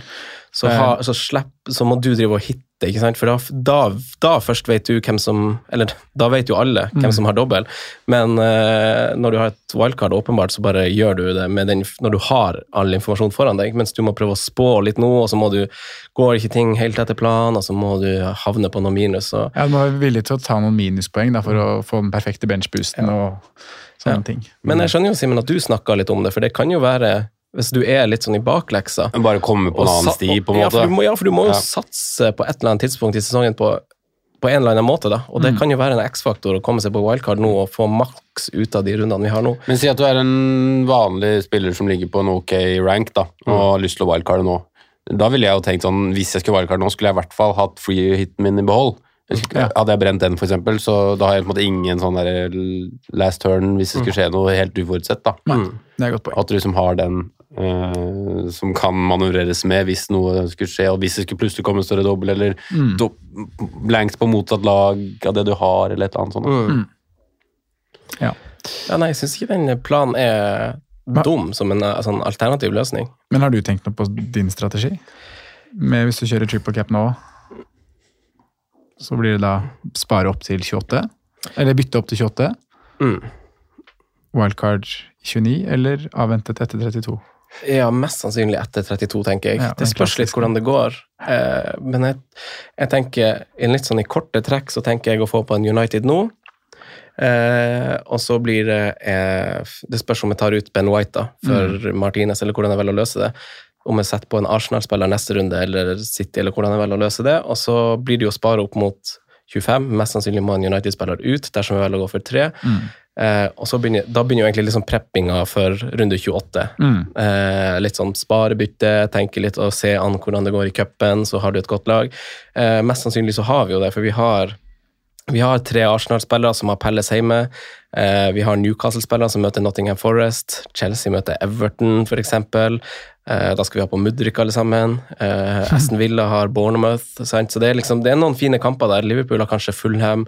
så, ha, så, slipp, så må du drive og hitte, ikke sant? For da, da, da først vet du hvem som Eller da vet jo alle hvem Mm. som har dobbel, men uh, når du har et wildcard, åpenbart, så bare gjør du det med den, når du har all informasjon foran deg, mens du må prøve å spå litt nå, og så må du går ikke ting helt etter planen, og så må du havne på noen minus. Og, Ja, du må være villig til å ta noen minuspoeng da, for å få den perfekte benchboosten og sånne Ja. ting. Men jeg skjønner jo, Simen, at du snakka litt om det, for det kan jo være hvis du er litt sånn i bakleksa Bare komme på en annen sti, på en ja, måte. For du må, ja, for du må jo Ja. satse på et eller annet tidspunkt i sesongen på, på en eller annen måte, da. Og Mm. det kan jo være en X-faktor å komme seg på wildcard nå og få maks ut av de rundene vi har nå. Men si at du er en vanlig spiller som ligger på en ok rank da, og Mm. har lyst til å wildcarde nå. Da ville jeg jo tenkt sånn, hvis jeg skulle wildcarde nå, skulle jeg i hvert fall hatt free-hiten min i behold. Ja. Hadde jeg brent den, eksempel, så da har jeg på en måte ingen sånn der last turn hvis det skulle skje noe helt uforutsett. da. Nei, det er et godt poeng. At du liksom har den eh, som kan manøvreres med hvis noe skulle skje, og hvis det skulle plutselig komme en større dobbel, eller Mm. do blanks på motsatt lag av det du har, eller et eller annet sånt. Mm. Ja. Ja, nei, jeg syns ikke den planen er dum som en eh, sånn alternativ løsning. Men har du tenkt noe på din strategi? Med hvis du kjører triple cap nå, så blir det da spare opp til 28? Eller bytte opp til 28? Mm. Wildcard 29, eller avventet etter 32? Ja, mest sannsynlig etter 32, tenker jeg. Ja, det spørs litt hvordan det går. Eh, men jeg, jeg tenker, i litt sånn i korte trekk, så tenker jeg å få på en United nå. Eh, og så blir det eh, Det spørs om jeg tar ut Ben White da, for Mm. Martinez, eller hvordan jeg velger å løse det. Om jeg setter på en Arsenal-spiller neste runde, eller City, eller hvordan jeg velger å løse det. Og så blir det jo å spare opp mot 25. Mest sannsynlig må en United-spiller ut, dersom vi velger å gå for tre. Mm. Eh, og så begynner, da begynner jo egentlig liksom preppinga for runde 28. Mm. Eh, litt sånn sparebytte, tenke litt og se an hvordan det går i cupen, så har du et godt lag. Eh, mest sannsynlig så har vi jo det, for vi har, vi har tre Arsenal-spillere som har Pelles hjemme. Eh, vi har Newcastle-spillere som møter Nottingham Forest. Chelsea møter Everton, f.eks. Eh, da skal vi ha på Mudrik alle sammen. Eh, Aston Villa har Bournemouth. Sant? Så det er, liksom, det er noen fine kamper der. Liverpool har kanskje Fulham.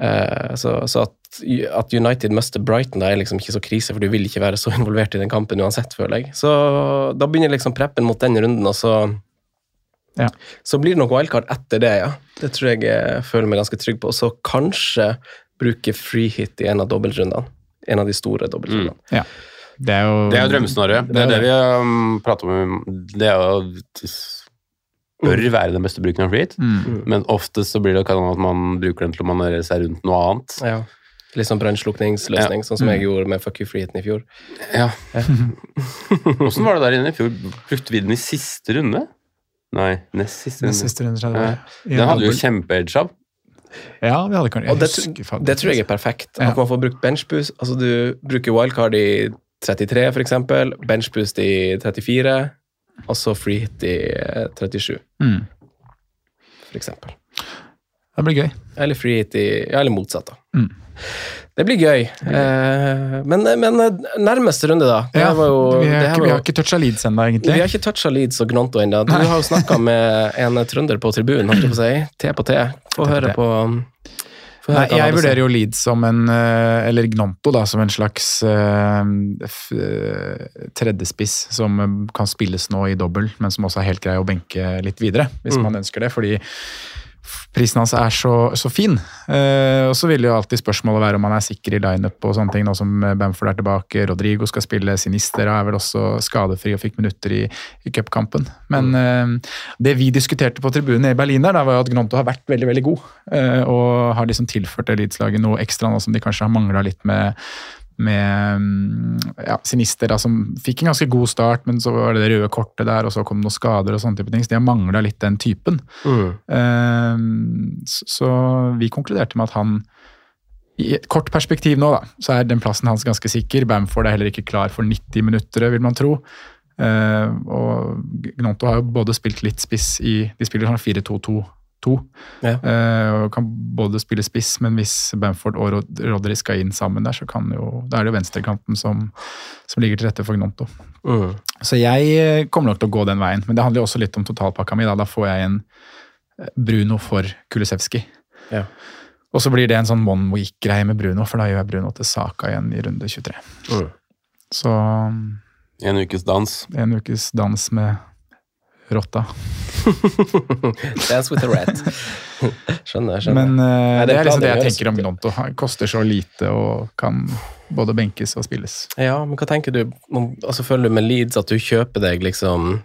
Eh, så, så at, at United mister Brighton da er liksom ikke så krise, for du vil ikke være så involvert i den kampen uansett, føler jeg. Så da begynner liksom preppen mot den runden, og så Ja. Så blir det nok wildcard etter det, ja. Det tror jeg jeg føler meg ganske trygg på. Og så kanskje bruke free hit i en av dobbeltrundene. En av de store dobbeltrundene. Ja. Det er jo Det er jo drømmescenarioet. Det er det vi um, prater om. Det er jo bør være den beste bruken av free hit, Mm. men oftest så blir det kan at man bruker den til å manøvrere seg rundt noe annet. Ja. Litt sånn brannslukningsløsning, sånn som Mm. jeg gjorde med Fuck you free-hiten i fjor. Ja. Åssen var det der inne i fjor? Brukte vi den i siste runde? Nei, nest siste runde. Nest siste runde Ja. Den hadde vi jo kjempe-edge av. Ja, vi hadde kanskje Og det, husker det tror jeg er perfekt. Ja. At man får brukt benchboost. Altså du bruker wildcard i 33 for eksempel, benchboost i 34, og så free hit i eh, 37 Mm. for eksempel. Det blir gøy. Eller free hit i, ja, eller motsatt da. Mm. Det blir gøy. Eh, men, men eh, nærmeste runde da. Det Ja, var jo, vi, det har ikke, vi jo har ikke toucha Leeds ennå, egentlig. vi har ikke toucha Leeds og Gnonto ennå. Du har jo snakka med en trønder på tribunen, holdt jeg på å si. T på T. Få høre på Nei, jeg vurderer jo Leeds som en eh, Eller Gnonto, da, som en slags uh, f- tredjespiss som kan spilles nå i dobbel, men som også er helt grei å benke litt videre, hvis Mm. man ønsker det. Fordi prisen hans er så, så fin. Eh, og så vil jo alltid spørsmålet være om han er sikker i lineup og sånne ting, nå som Bamford er tilbake. Rodrigo skal spille, Sinister er vel også skadefri og fikk minutter i, i cupkampen. Men eh, det vi diskuterte på tribunen i Berlin der, var jo at Gnonto har vært veldig veldig god. Eh, og har liksom tilført eliteslaget noe ekstra nå som de kanskje har mangla litt med med mm, ja, Sinister, som fikk en ganske god start, men så var det det røde kortet der, og så kom det noen skader og sånne type ting. Så de har mangla litt den typen. Mm. Uh, så, så vi konkluderte med at han i et kort perspektiv nå, da, så er den plassen hans ganske sikker. Bamford er heller ikke klar for 90 minutter, vil man tro. Uh, og Gnonto har jo både spilt litt spiss i De spiller sånn 4-2-2. Ja. Eh, og kan både spille spiss, men hvis Bamford og Rod Rodri skal inn sammen der, så kan jo, da er det jo venstrekanten som, som ligger til rette for Gnonto. Uh. Så jeg eh, kommer nok til å gå den veien, men det handler jo også litt om totalpakka mi. Da, da får jeg en eh, Bruno for Kulisevski. Ja. Og så blir det en sånn one week-greie med Bruno, for da gjør jeg Bruno til Saka igjen i runde 23. Uh. Så En ukes dans. en ukes dans med rotta. Dance with the rat. Skjønner, skjønner. Men uh, det er liksom det jeg tenker om. Gnonto. Han koster så lite og kan både benkes og spilles. Ja, men hva tenker du altså Føler du med Leeds at du kjøper deg liksom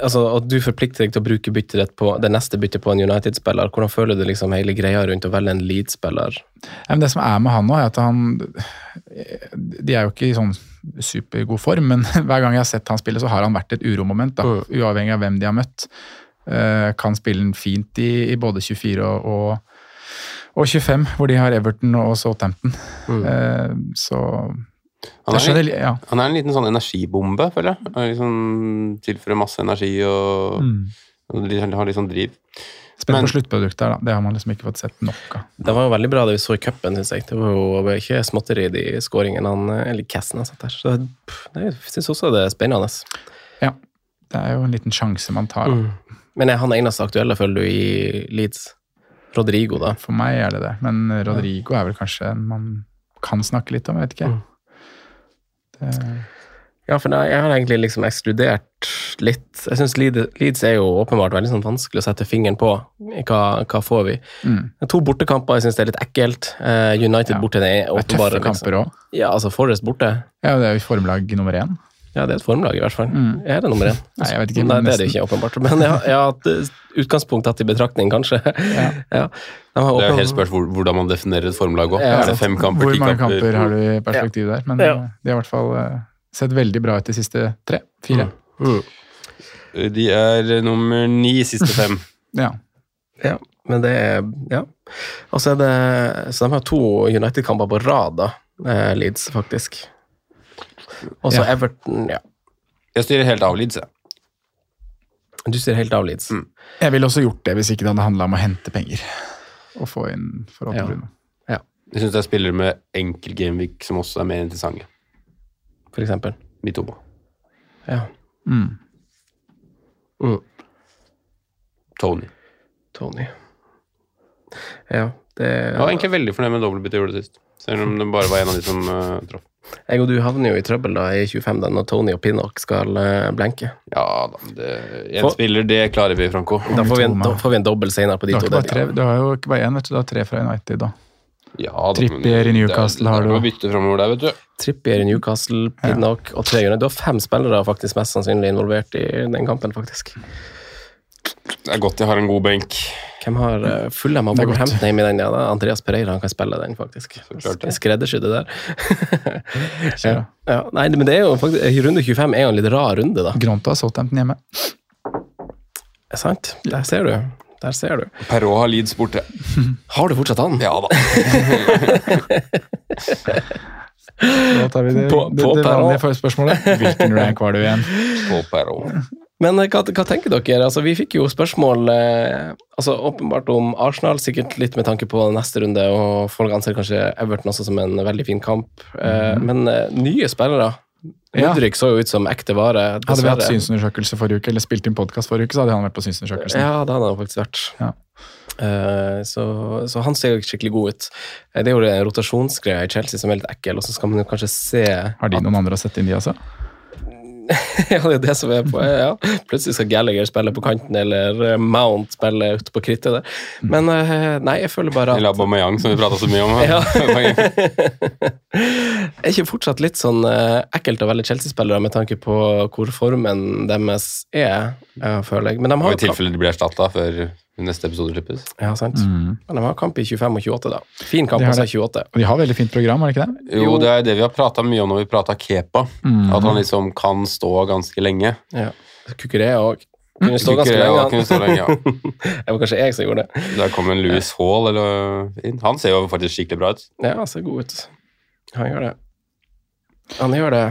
Altså At du forplikter deg til å bruke bytterett på det neste byttet på en United-spiller. Hvordan føler du liksom hele greia rundt å velge en Leeds-spiller? Ja, det som er med han nå, er at han De er jo ikke sånn supergod form, men hver gang jeg har sett han spille, så har han vært et uromoment. da, Mm. Uavhengig av hvem de har møtt. Eh, kan spille den fint i, i både 24 og, og, og 25, hvor de har Everton og Southampton. Mm. Eh, så Han er, skjønner, ja. han er en liten sånn energibombe, føler jeg. Han liksom tilfører masse energi og, Mm. og har litt sånn driv. Spent på sluttproduktet da. Det har man liksom ikke fått sett nok av. Det var jo veldig bra det vi så i cupen, syns jeg. Det var jo ikke småtteri, de skåringene han Eller Cassen har satt der. Så jeg syns også det er spennende. Ja. Det er jo en liten sjanse man tar. Mm. Men er han eneste aktuelle, føler du, i Leeds? Rodrigo, da? For meg er det det. Men Rodrigo er vel kanskje en man kan snakke litt om, jeg vet ikke. Mm. Det, Ja, for jeg har egentlig liksom ekskludert litt. Jeg syns Leeds er jo åpenbart veldig sånn vanskelig å sette fingeren på. Hva, hva får vi? mm. To bortekamper jeg syns det er litt ekkelt. Eh, United Ja. borte er det er åpenbare. tøffe kamper òg. Liksom. Ja, altså Forrest borte. Ja, det er jo formlag nummer én. Ja, det er et formlag, i hvert fall. Mm. Er det nummer én? Nei, jeg vet ikke, Nei, det er det ikke, åpenbart. Men ja, ja utgangspunkt tatt i betraktning, kanskje. Ja. Ja. De Det er åpen- helt spørs hvordan man definerer et formlag òg. Ja, er det fem kamper, Hvor mange kamper? kamper har du i perspektiv der? Men Ja. eh, de i hvert fall eh, sett veldig bra ut de siste tre. Fire. Mm. De er nummer ni siste fem. Ja. Ja, men det er Ja. Og så er det Så de har to United-kamper på rad, da. Eh, Leeds, faktisk. Og så Ja. Everton, ja. Jeg styrer helt av Leeds, jeg. Du styrer helt av Leeds. Mm. Jeg ville også gjort det hvis ikke det hadde handla om å hente penger. Og få inn for Ja. Bruno. Ja. Jeg syns det er spillere med enkel gameweek som også er mer interessante. For eksempel. Mitoma. Ja. Mm. Mm. Tony. Tony. Ja, det Jeg var egentlig veldig fornøyd med dobbeltbyttet jeg gjorde sist. Selv om det bare var en av de som uh, traff. Jeg og du havner jo i trøbbel da i 25 da, når Tony og Pinnock skal uh, blenke. Ja da, én en spiller, det klarer vi, Franco. Da får vi en, da får vi en dobbel senere på de har, to. tre, du har jo ikke bare én, vet du. Du har tre fra United, da. Ja, da, Trippier i Newcastle det har det er du. bytte framover der, vet du. Trippier i Newcastle, Pinnock og tre Du har fem spillere faktisk mest sannsynlig involvert i den kampen, faktisk. Det er godt jeg har en god benk. Hvem har uh, Fulham Det godt. Wolverhampton i den? Ja, det er Andreas Pereira han kan spille den, faktisk. det. Der. Ja. ja, nei, men det er jo faktisk, Runde 25 er jo en litt rar runde, da. Gronto har Southampton hjemme. Er sant? Der ser du. Der ser du. Perrault har Leeds borte. Har du fortsatt han? Ja da. Da tar vi det, På- det, på det vanlige forspørsmålet. Hvilken rank var du igjen? På Perrault. Men eh, hva, hva tenker dere? Altså, vi fikk jo spørsmål eh, altså, åpenbart om Arsenal, sikkert litt med tanke på neste runde, og folk anser kanskje Everton også som en veldig fin kamp. Eh, Men eh, nye spillere. Mudrik så jo ut som ekte vare, Hadde vi hatt synsundersøkelse forrige uke, eller spilt inn podkast forrige uke, så hadde han vært på synsundersøkelsen. Ja, det hadde han faktisk vært. Ja. Uh, så, så han ser jo skikkelig god ut. Eh, det er jo en rotasjonsgreie i Chelsea som er litt ekkel, og så skal man jo kanskje se Har de noen andre å sette inn, de altså? Ja, det er det som er på ja. Plutselig skal Gallagher spille på kanten, eller eh, Mount spille ute på krittet der. Men eh, nei, jeg føler bare at Eller Aubameyang, som vi prata så mye om. Ja. Er ikke fortsatt litt sånn eh, ekkelt å velge Chelsea-spillere med tanke på hvor formen deres er, føler jeg. Men de Og har I tilfelle de blir erstatta før neste episode slippes. Ja, sant. Men de har kamp i 25 og 28, da. Fin kamp De har altså 28. Og de har veldig fint program, har de ikke det? Jo, det er det vi har prata mye om når vi prata Kepa. At han liksom kan stå ganske lenge. Ja. Kukuré òg. Kunne stå ganske lenge. han. kunne stå lenge, ja. det var kanskje jeg som gjorde det. Der kom en Louis Hall, eller inn. Han ser jo faktisk skikkelig bra ut. Ja, han ser god ut. Han gjør det. Han gjør det.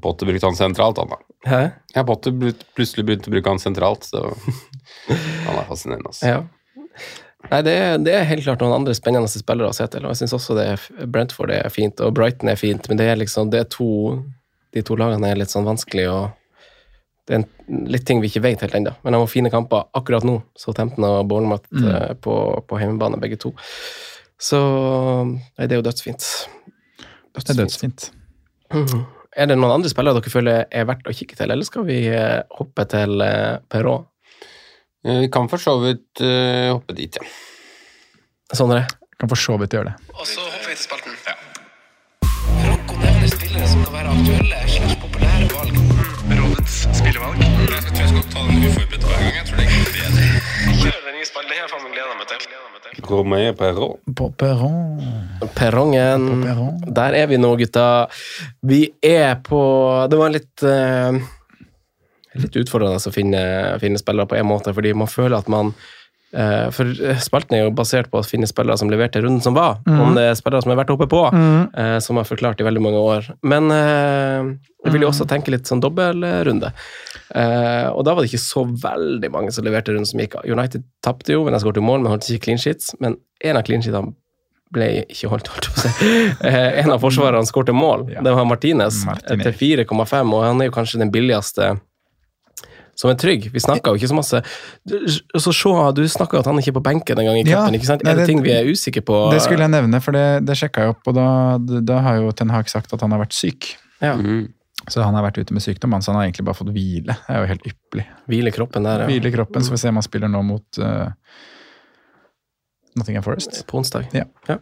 Potter brukte han sentralt, han da. Hæ? Ja, Potter plutselig begynte å bruke han sentralt, så han er fascinerende. Altså. Ja. Nei, det er, det er helt klart noen andre spennende spillere å se til. og Jeg syns også det er, Brentford er fint, og Brighton er fint, men det er liksom det er to, de to lagene er litt sånn vanskelig å Det er en, litt ting vi ikke vet helt ennå. Men de har fine kamper akkurat nå. Southampton og Bournemouth mm. på, på hjemmebane, begge to. Så Nei, det er jo dødsfint. Det er dødsfint. Mhm. Er det noen andre spillere dere føler er verdt å kikke til, eller skal vi eh, hoppe til uh, Perrault? Eh, Vi kan for så vidt uh, hoppe dit, ja. Sondre? Kan for så vidt gjøre det. Og så hopper vi til spalten. Franco nevner spillere som kan være aktuelle slags populære valg. Rådets spillevalg. Jeg tror jeg skal ta den uforberedt hver gang. Jeg tror det er bedre. Kjør den nye spalten. Det har jeg faen meg gleda meg til. Romain Perron. På perron. Perrongen. På perron. Der er vi nå, gutta. Vi er på Det var litt eh, Litt utfordrende å finne, finne spillere på en måte, fordi man føler at man eh, For spalten er jo basert på å finne spillere som leverte runden som var. Om det er spillere som har vært oppe på, eh, som har forklart i veldig mange år. Men eh, jeg vil jo også tenke litt sånn dobbeltrunde. Og da var det ikke så veldig mange som leverte runden som gikk. United tapte jo, men jeg skåret mål, men holdt ikke clean sheets. Men en av clean sheetene ble ikke holdt, holdt på å si. En av forsvarerne skårte mål. Det var Martinez, Martinez. til 4,5, og han er jo kanskje den billigste som er trygg. Vi snakka jo ikke så masse så se, du snakka jo at han ikke er på benken engang i Ja, cupen. sant? Er det det- ting vi er usikre på? Det skulle jeg nevne, for det, det sjekka jeg opp, og da, da har jo Ten Hag sagt at han har vært syk. ja, Mm. Så han har vært ute med sykdom, så han har egentlig bare fått hvile. Det er jo helt ypperlig. Hvile kroppen der, ja. Hvile kroppen, så får vi se om han spiller nå mot uh, Nottingham Forest. På onsdag. Ja. Eh,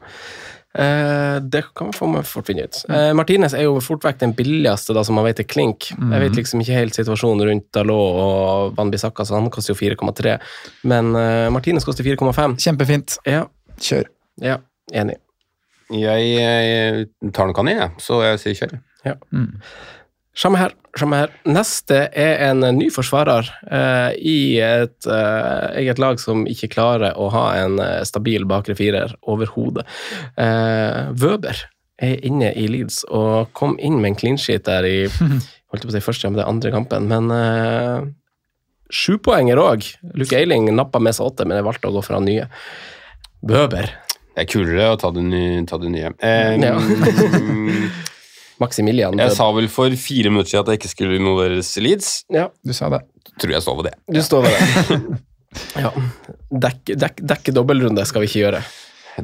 det kan vi få fort finne ut. Eh, Martinez er jo fort vekk den billigste, da, som man vet er klink. Jeg vet liksom ikke helt situasjonen rundt Dalot og Van Bissaka, så han koster jo 4,3. Men eh, Martinez koster 4,5. Kjempefint. Ja, Kjør. ja, enig. Jeg, jeg tar nok han inn, jeg. Så jeg sier kjør. Samme her. samme her. Neste er en ny forsvarer eh, i et eh, eget lag som ikke klarer å ha en eh, stabil bakre firer overhodet. Eh, Wøber er inne i Leeds og kom inn med en clean sheet der i holdt på å si første, men det andre kampen. Men eh, sjupoenger òg. Luke Eiling nappa med seg åtte, men jeg valgte å gå for han nye. Vøber. Det er kulere å ta det, nye, ta det nye. Eh, Ja. Maximilian. jeg sa vel for fire minutter siden at jeg ikke skulle involveres i Leeds. ja, Du sa det. Tror jeg står ved det. du står ved det. ja. Dekke, dek, dek dobbeltrunde skal vi ikke gjøre.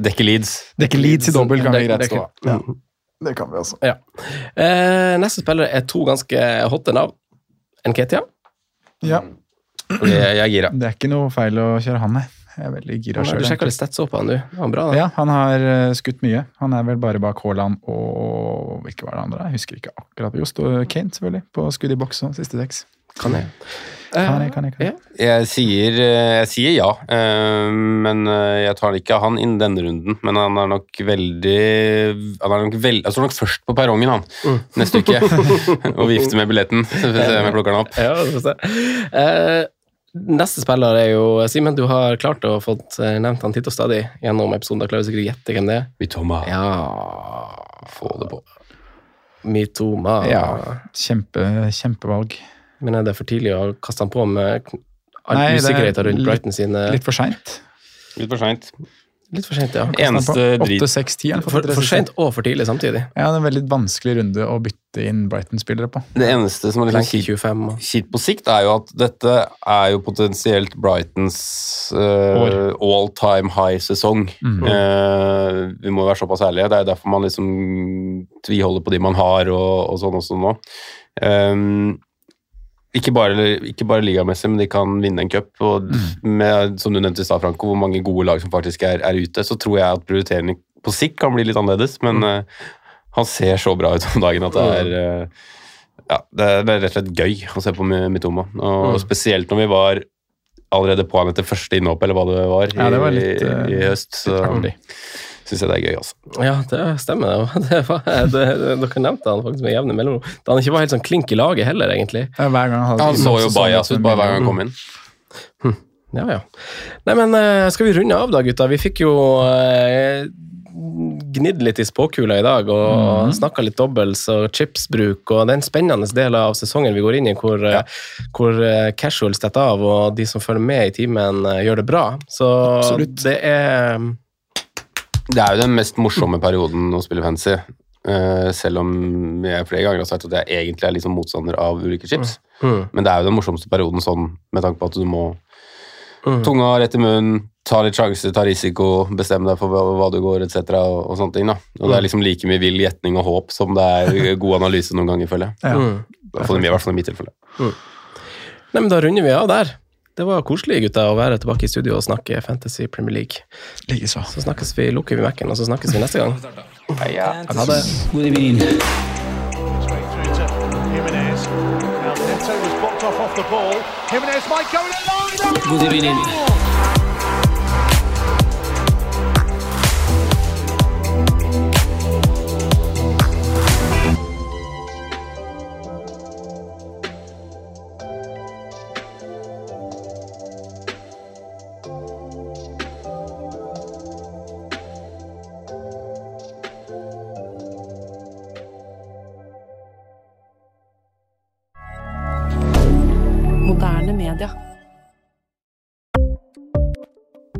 Dekke Leeds. Dekke Leeds i dobbel, kan vi greit stå. ja. Det kan vi også. Ja. Eh, neste spiller er to ganske hotte navn. Nketia. Ja. Jeg, jeg er gira. Det er ikke noe feil å kjøre han, nei. Jeg er veldig gira Du sjøl. sjekka litt stats opp på han, du. Han bra, da. Ja, han har eh, skutt mye. Han er vel bare bak Haaland og Hvilke var det andre? Jeg husker ikke akkurat. Jo, står Kane, selvfølgelig, på skudd i boks og siste seks. Kan jeg. Kan jeg, kan jeg, kan jeg. Jeg sier, eh, jeg sier ja, eh, men eh, jeg tar ikke han inn denne runden. Men han er nok veldig Han er nok veld, Jeg står nok først på perrongen han, neste uke og vifter med billetten. Så får vi se om jeg plukker den opp. Ja, Eh, neste spiller er jo Simen, du har klart å få nevnt han titt og stadig gjennom episoden. Da klarer du sikkert å gjette hvem det er. Mitoma. Ja Få det på. Mitoma. Ja, kjempe, kjempevalg. Men er det for tidlig å kaste han på med all Nei, er usikkerheten rundt Brighton sine Litt for seint. Litt for seint. Litt for sent, ja. Eneste drit 8-6-10. For, for sent og for tidlig samtidig. Ja, det er en veldig vanskelig runde å bytte inn Brighton-spillere på. Det eneste som er litt Lenke kjipt 25. på sikt, er jo at dette er jo potensielt Brightons uh, all time high-sesong. Eh, vi må være såpass ærlige. Det er derfor man liksom tviholder på de man har, og, og sånn også nå. Um, ikke bare, ikke bare ligamessig, men de kan vinne en cup. Og med, som du nevnte i stad, Franco, hvor mange gode lag som faktisk er, er ute, så tror jeg at prioriteringene på sikt kan bli litt annerledes. Men uh, han ser så bra ut om dagen at det er uh, ja, det er, det er rett og slett gøy å se på Mitoma. Og Mm. spesielt når vi var allerede på han etter første innhopp, eller hva det var, i, Ja, det var litt, i, eh, i høst. Så artig. Syns jeg det er gøy, altså. Ja, det stemmer. det. Det var, det, dere nevnte han faktisk med jevne mellomrom. Da han ikke var helt sånn klink i laget heller, egentlig. Ja, hver gang han hadde Han så jo bajas ut bare hver gang han kom inn. Ja, ja. Nei, men eh, skal vi runde av da, gutta? Vi fikk jo eh, gnidd litt i spåkula i dag og mm. snakka litt dobbels og chipsbruk, og det er en spennende del av sesongen vi går inn i, hvor, ja. hvor eh, casuals detter av, og de som følger med i timen, eh, gjør det bra. Så Absolutt. det er Det er jo den mest morsomme perioden å spille fancy. Uh, selv om jeg flere ganger har sagt at jeg egentlig er liksom motstander av ulike chips. mm, Men det er jo den morsomste perioden sånn, med tanke på at du må mm. tunga rett i munnen, ta litt sjanser, ta risiko, bestemme deg for hva, hva du går, etc. Og, og sånne ting. da. Og det er liksom like mye vill gjetning og håp som det er god analyse noen ganger, føler jeg. Ja. Mm. I hvert fall i- i hvert fall i mitt tilfelle. Nei, men da runder vi av der. Det var koselig, gutta, å være tilbake i studio og snakke Fantasy Premier League. Likeså. Så snakkes vi, lukker vi Mac-en, og så snakkes vi neste gang. Ha det. Good evening. to Jimenez.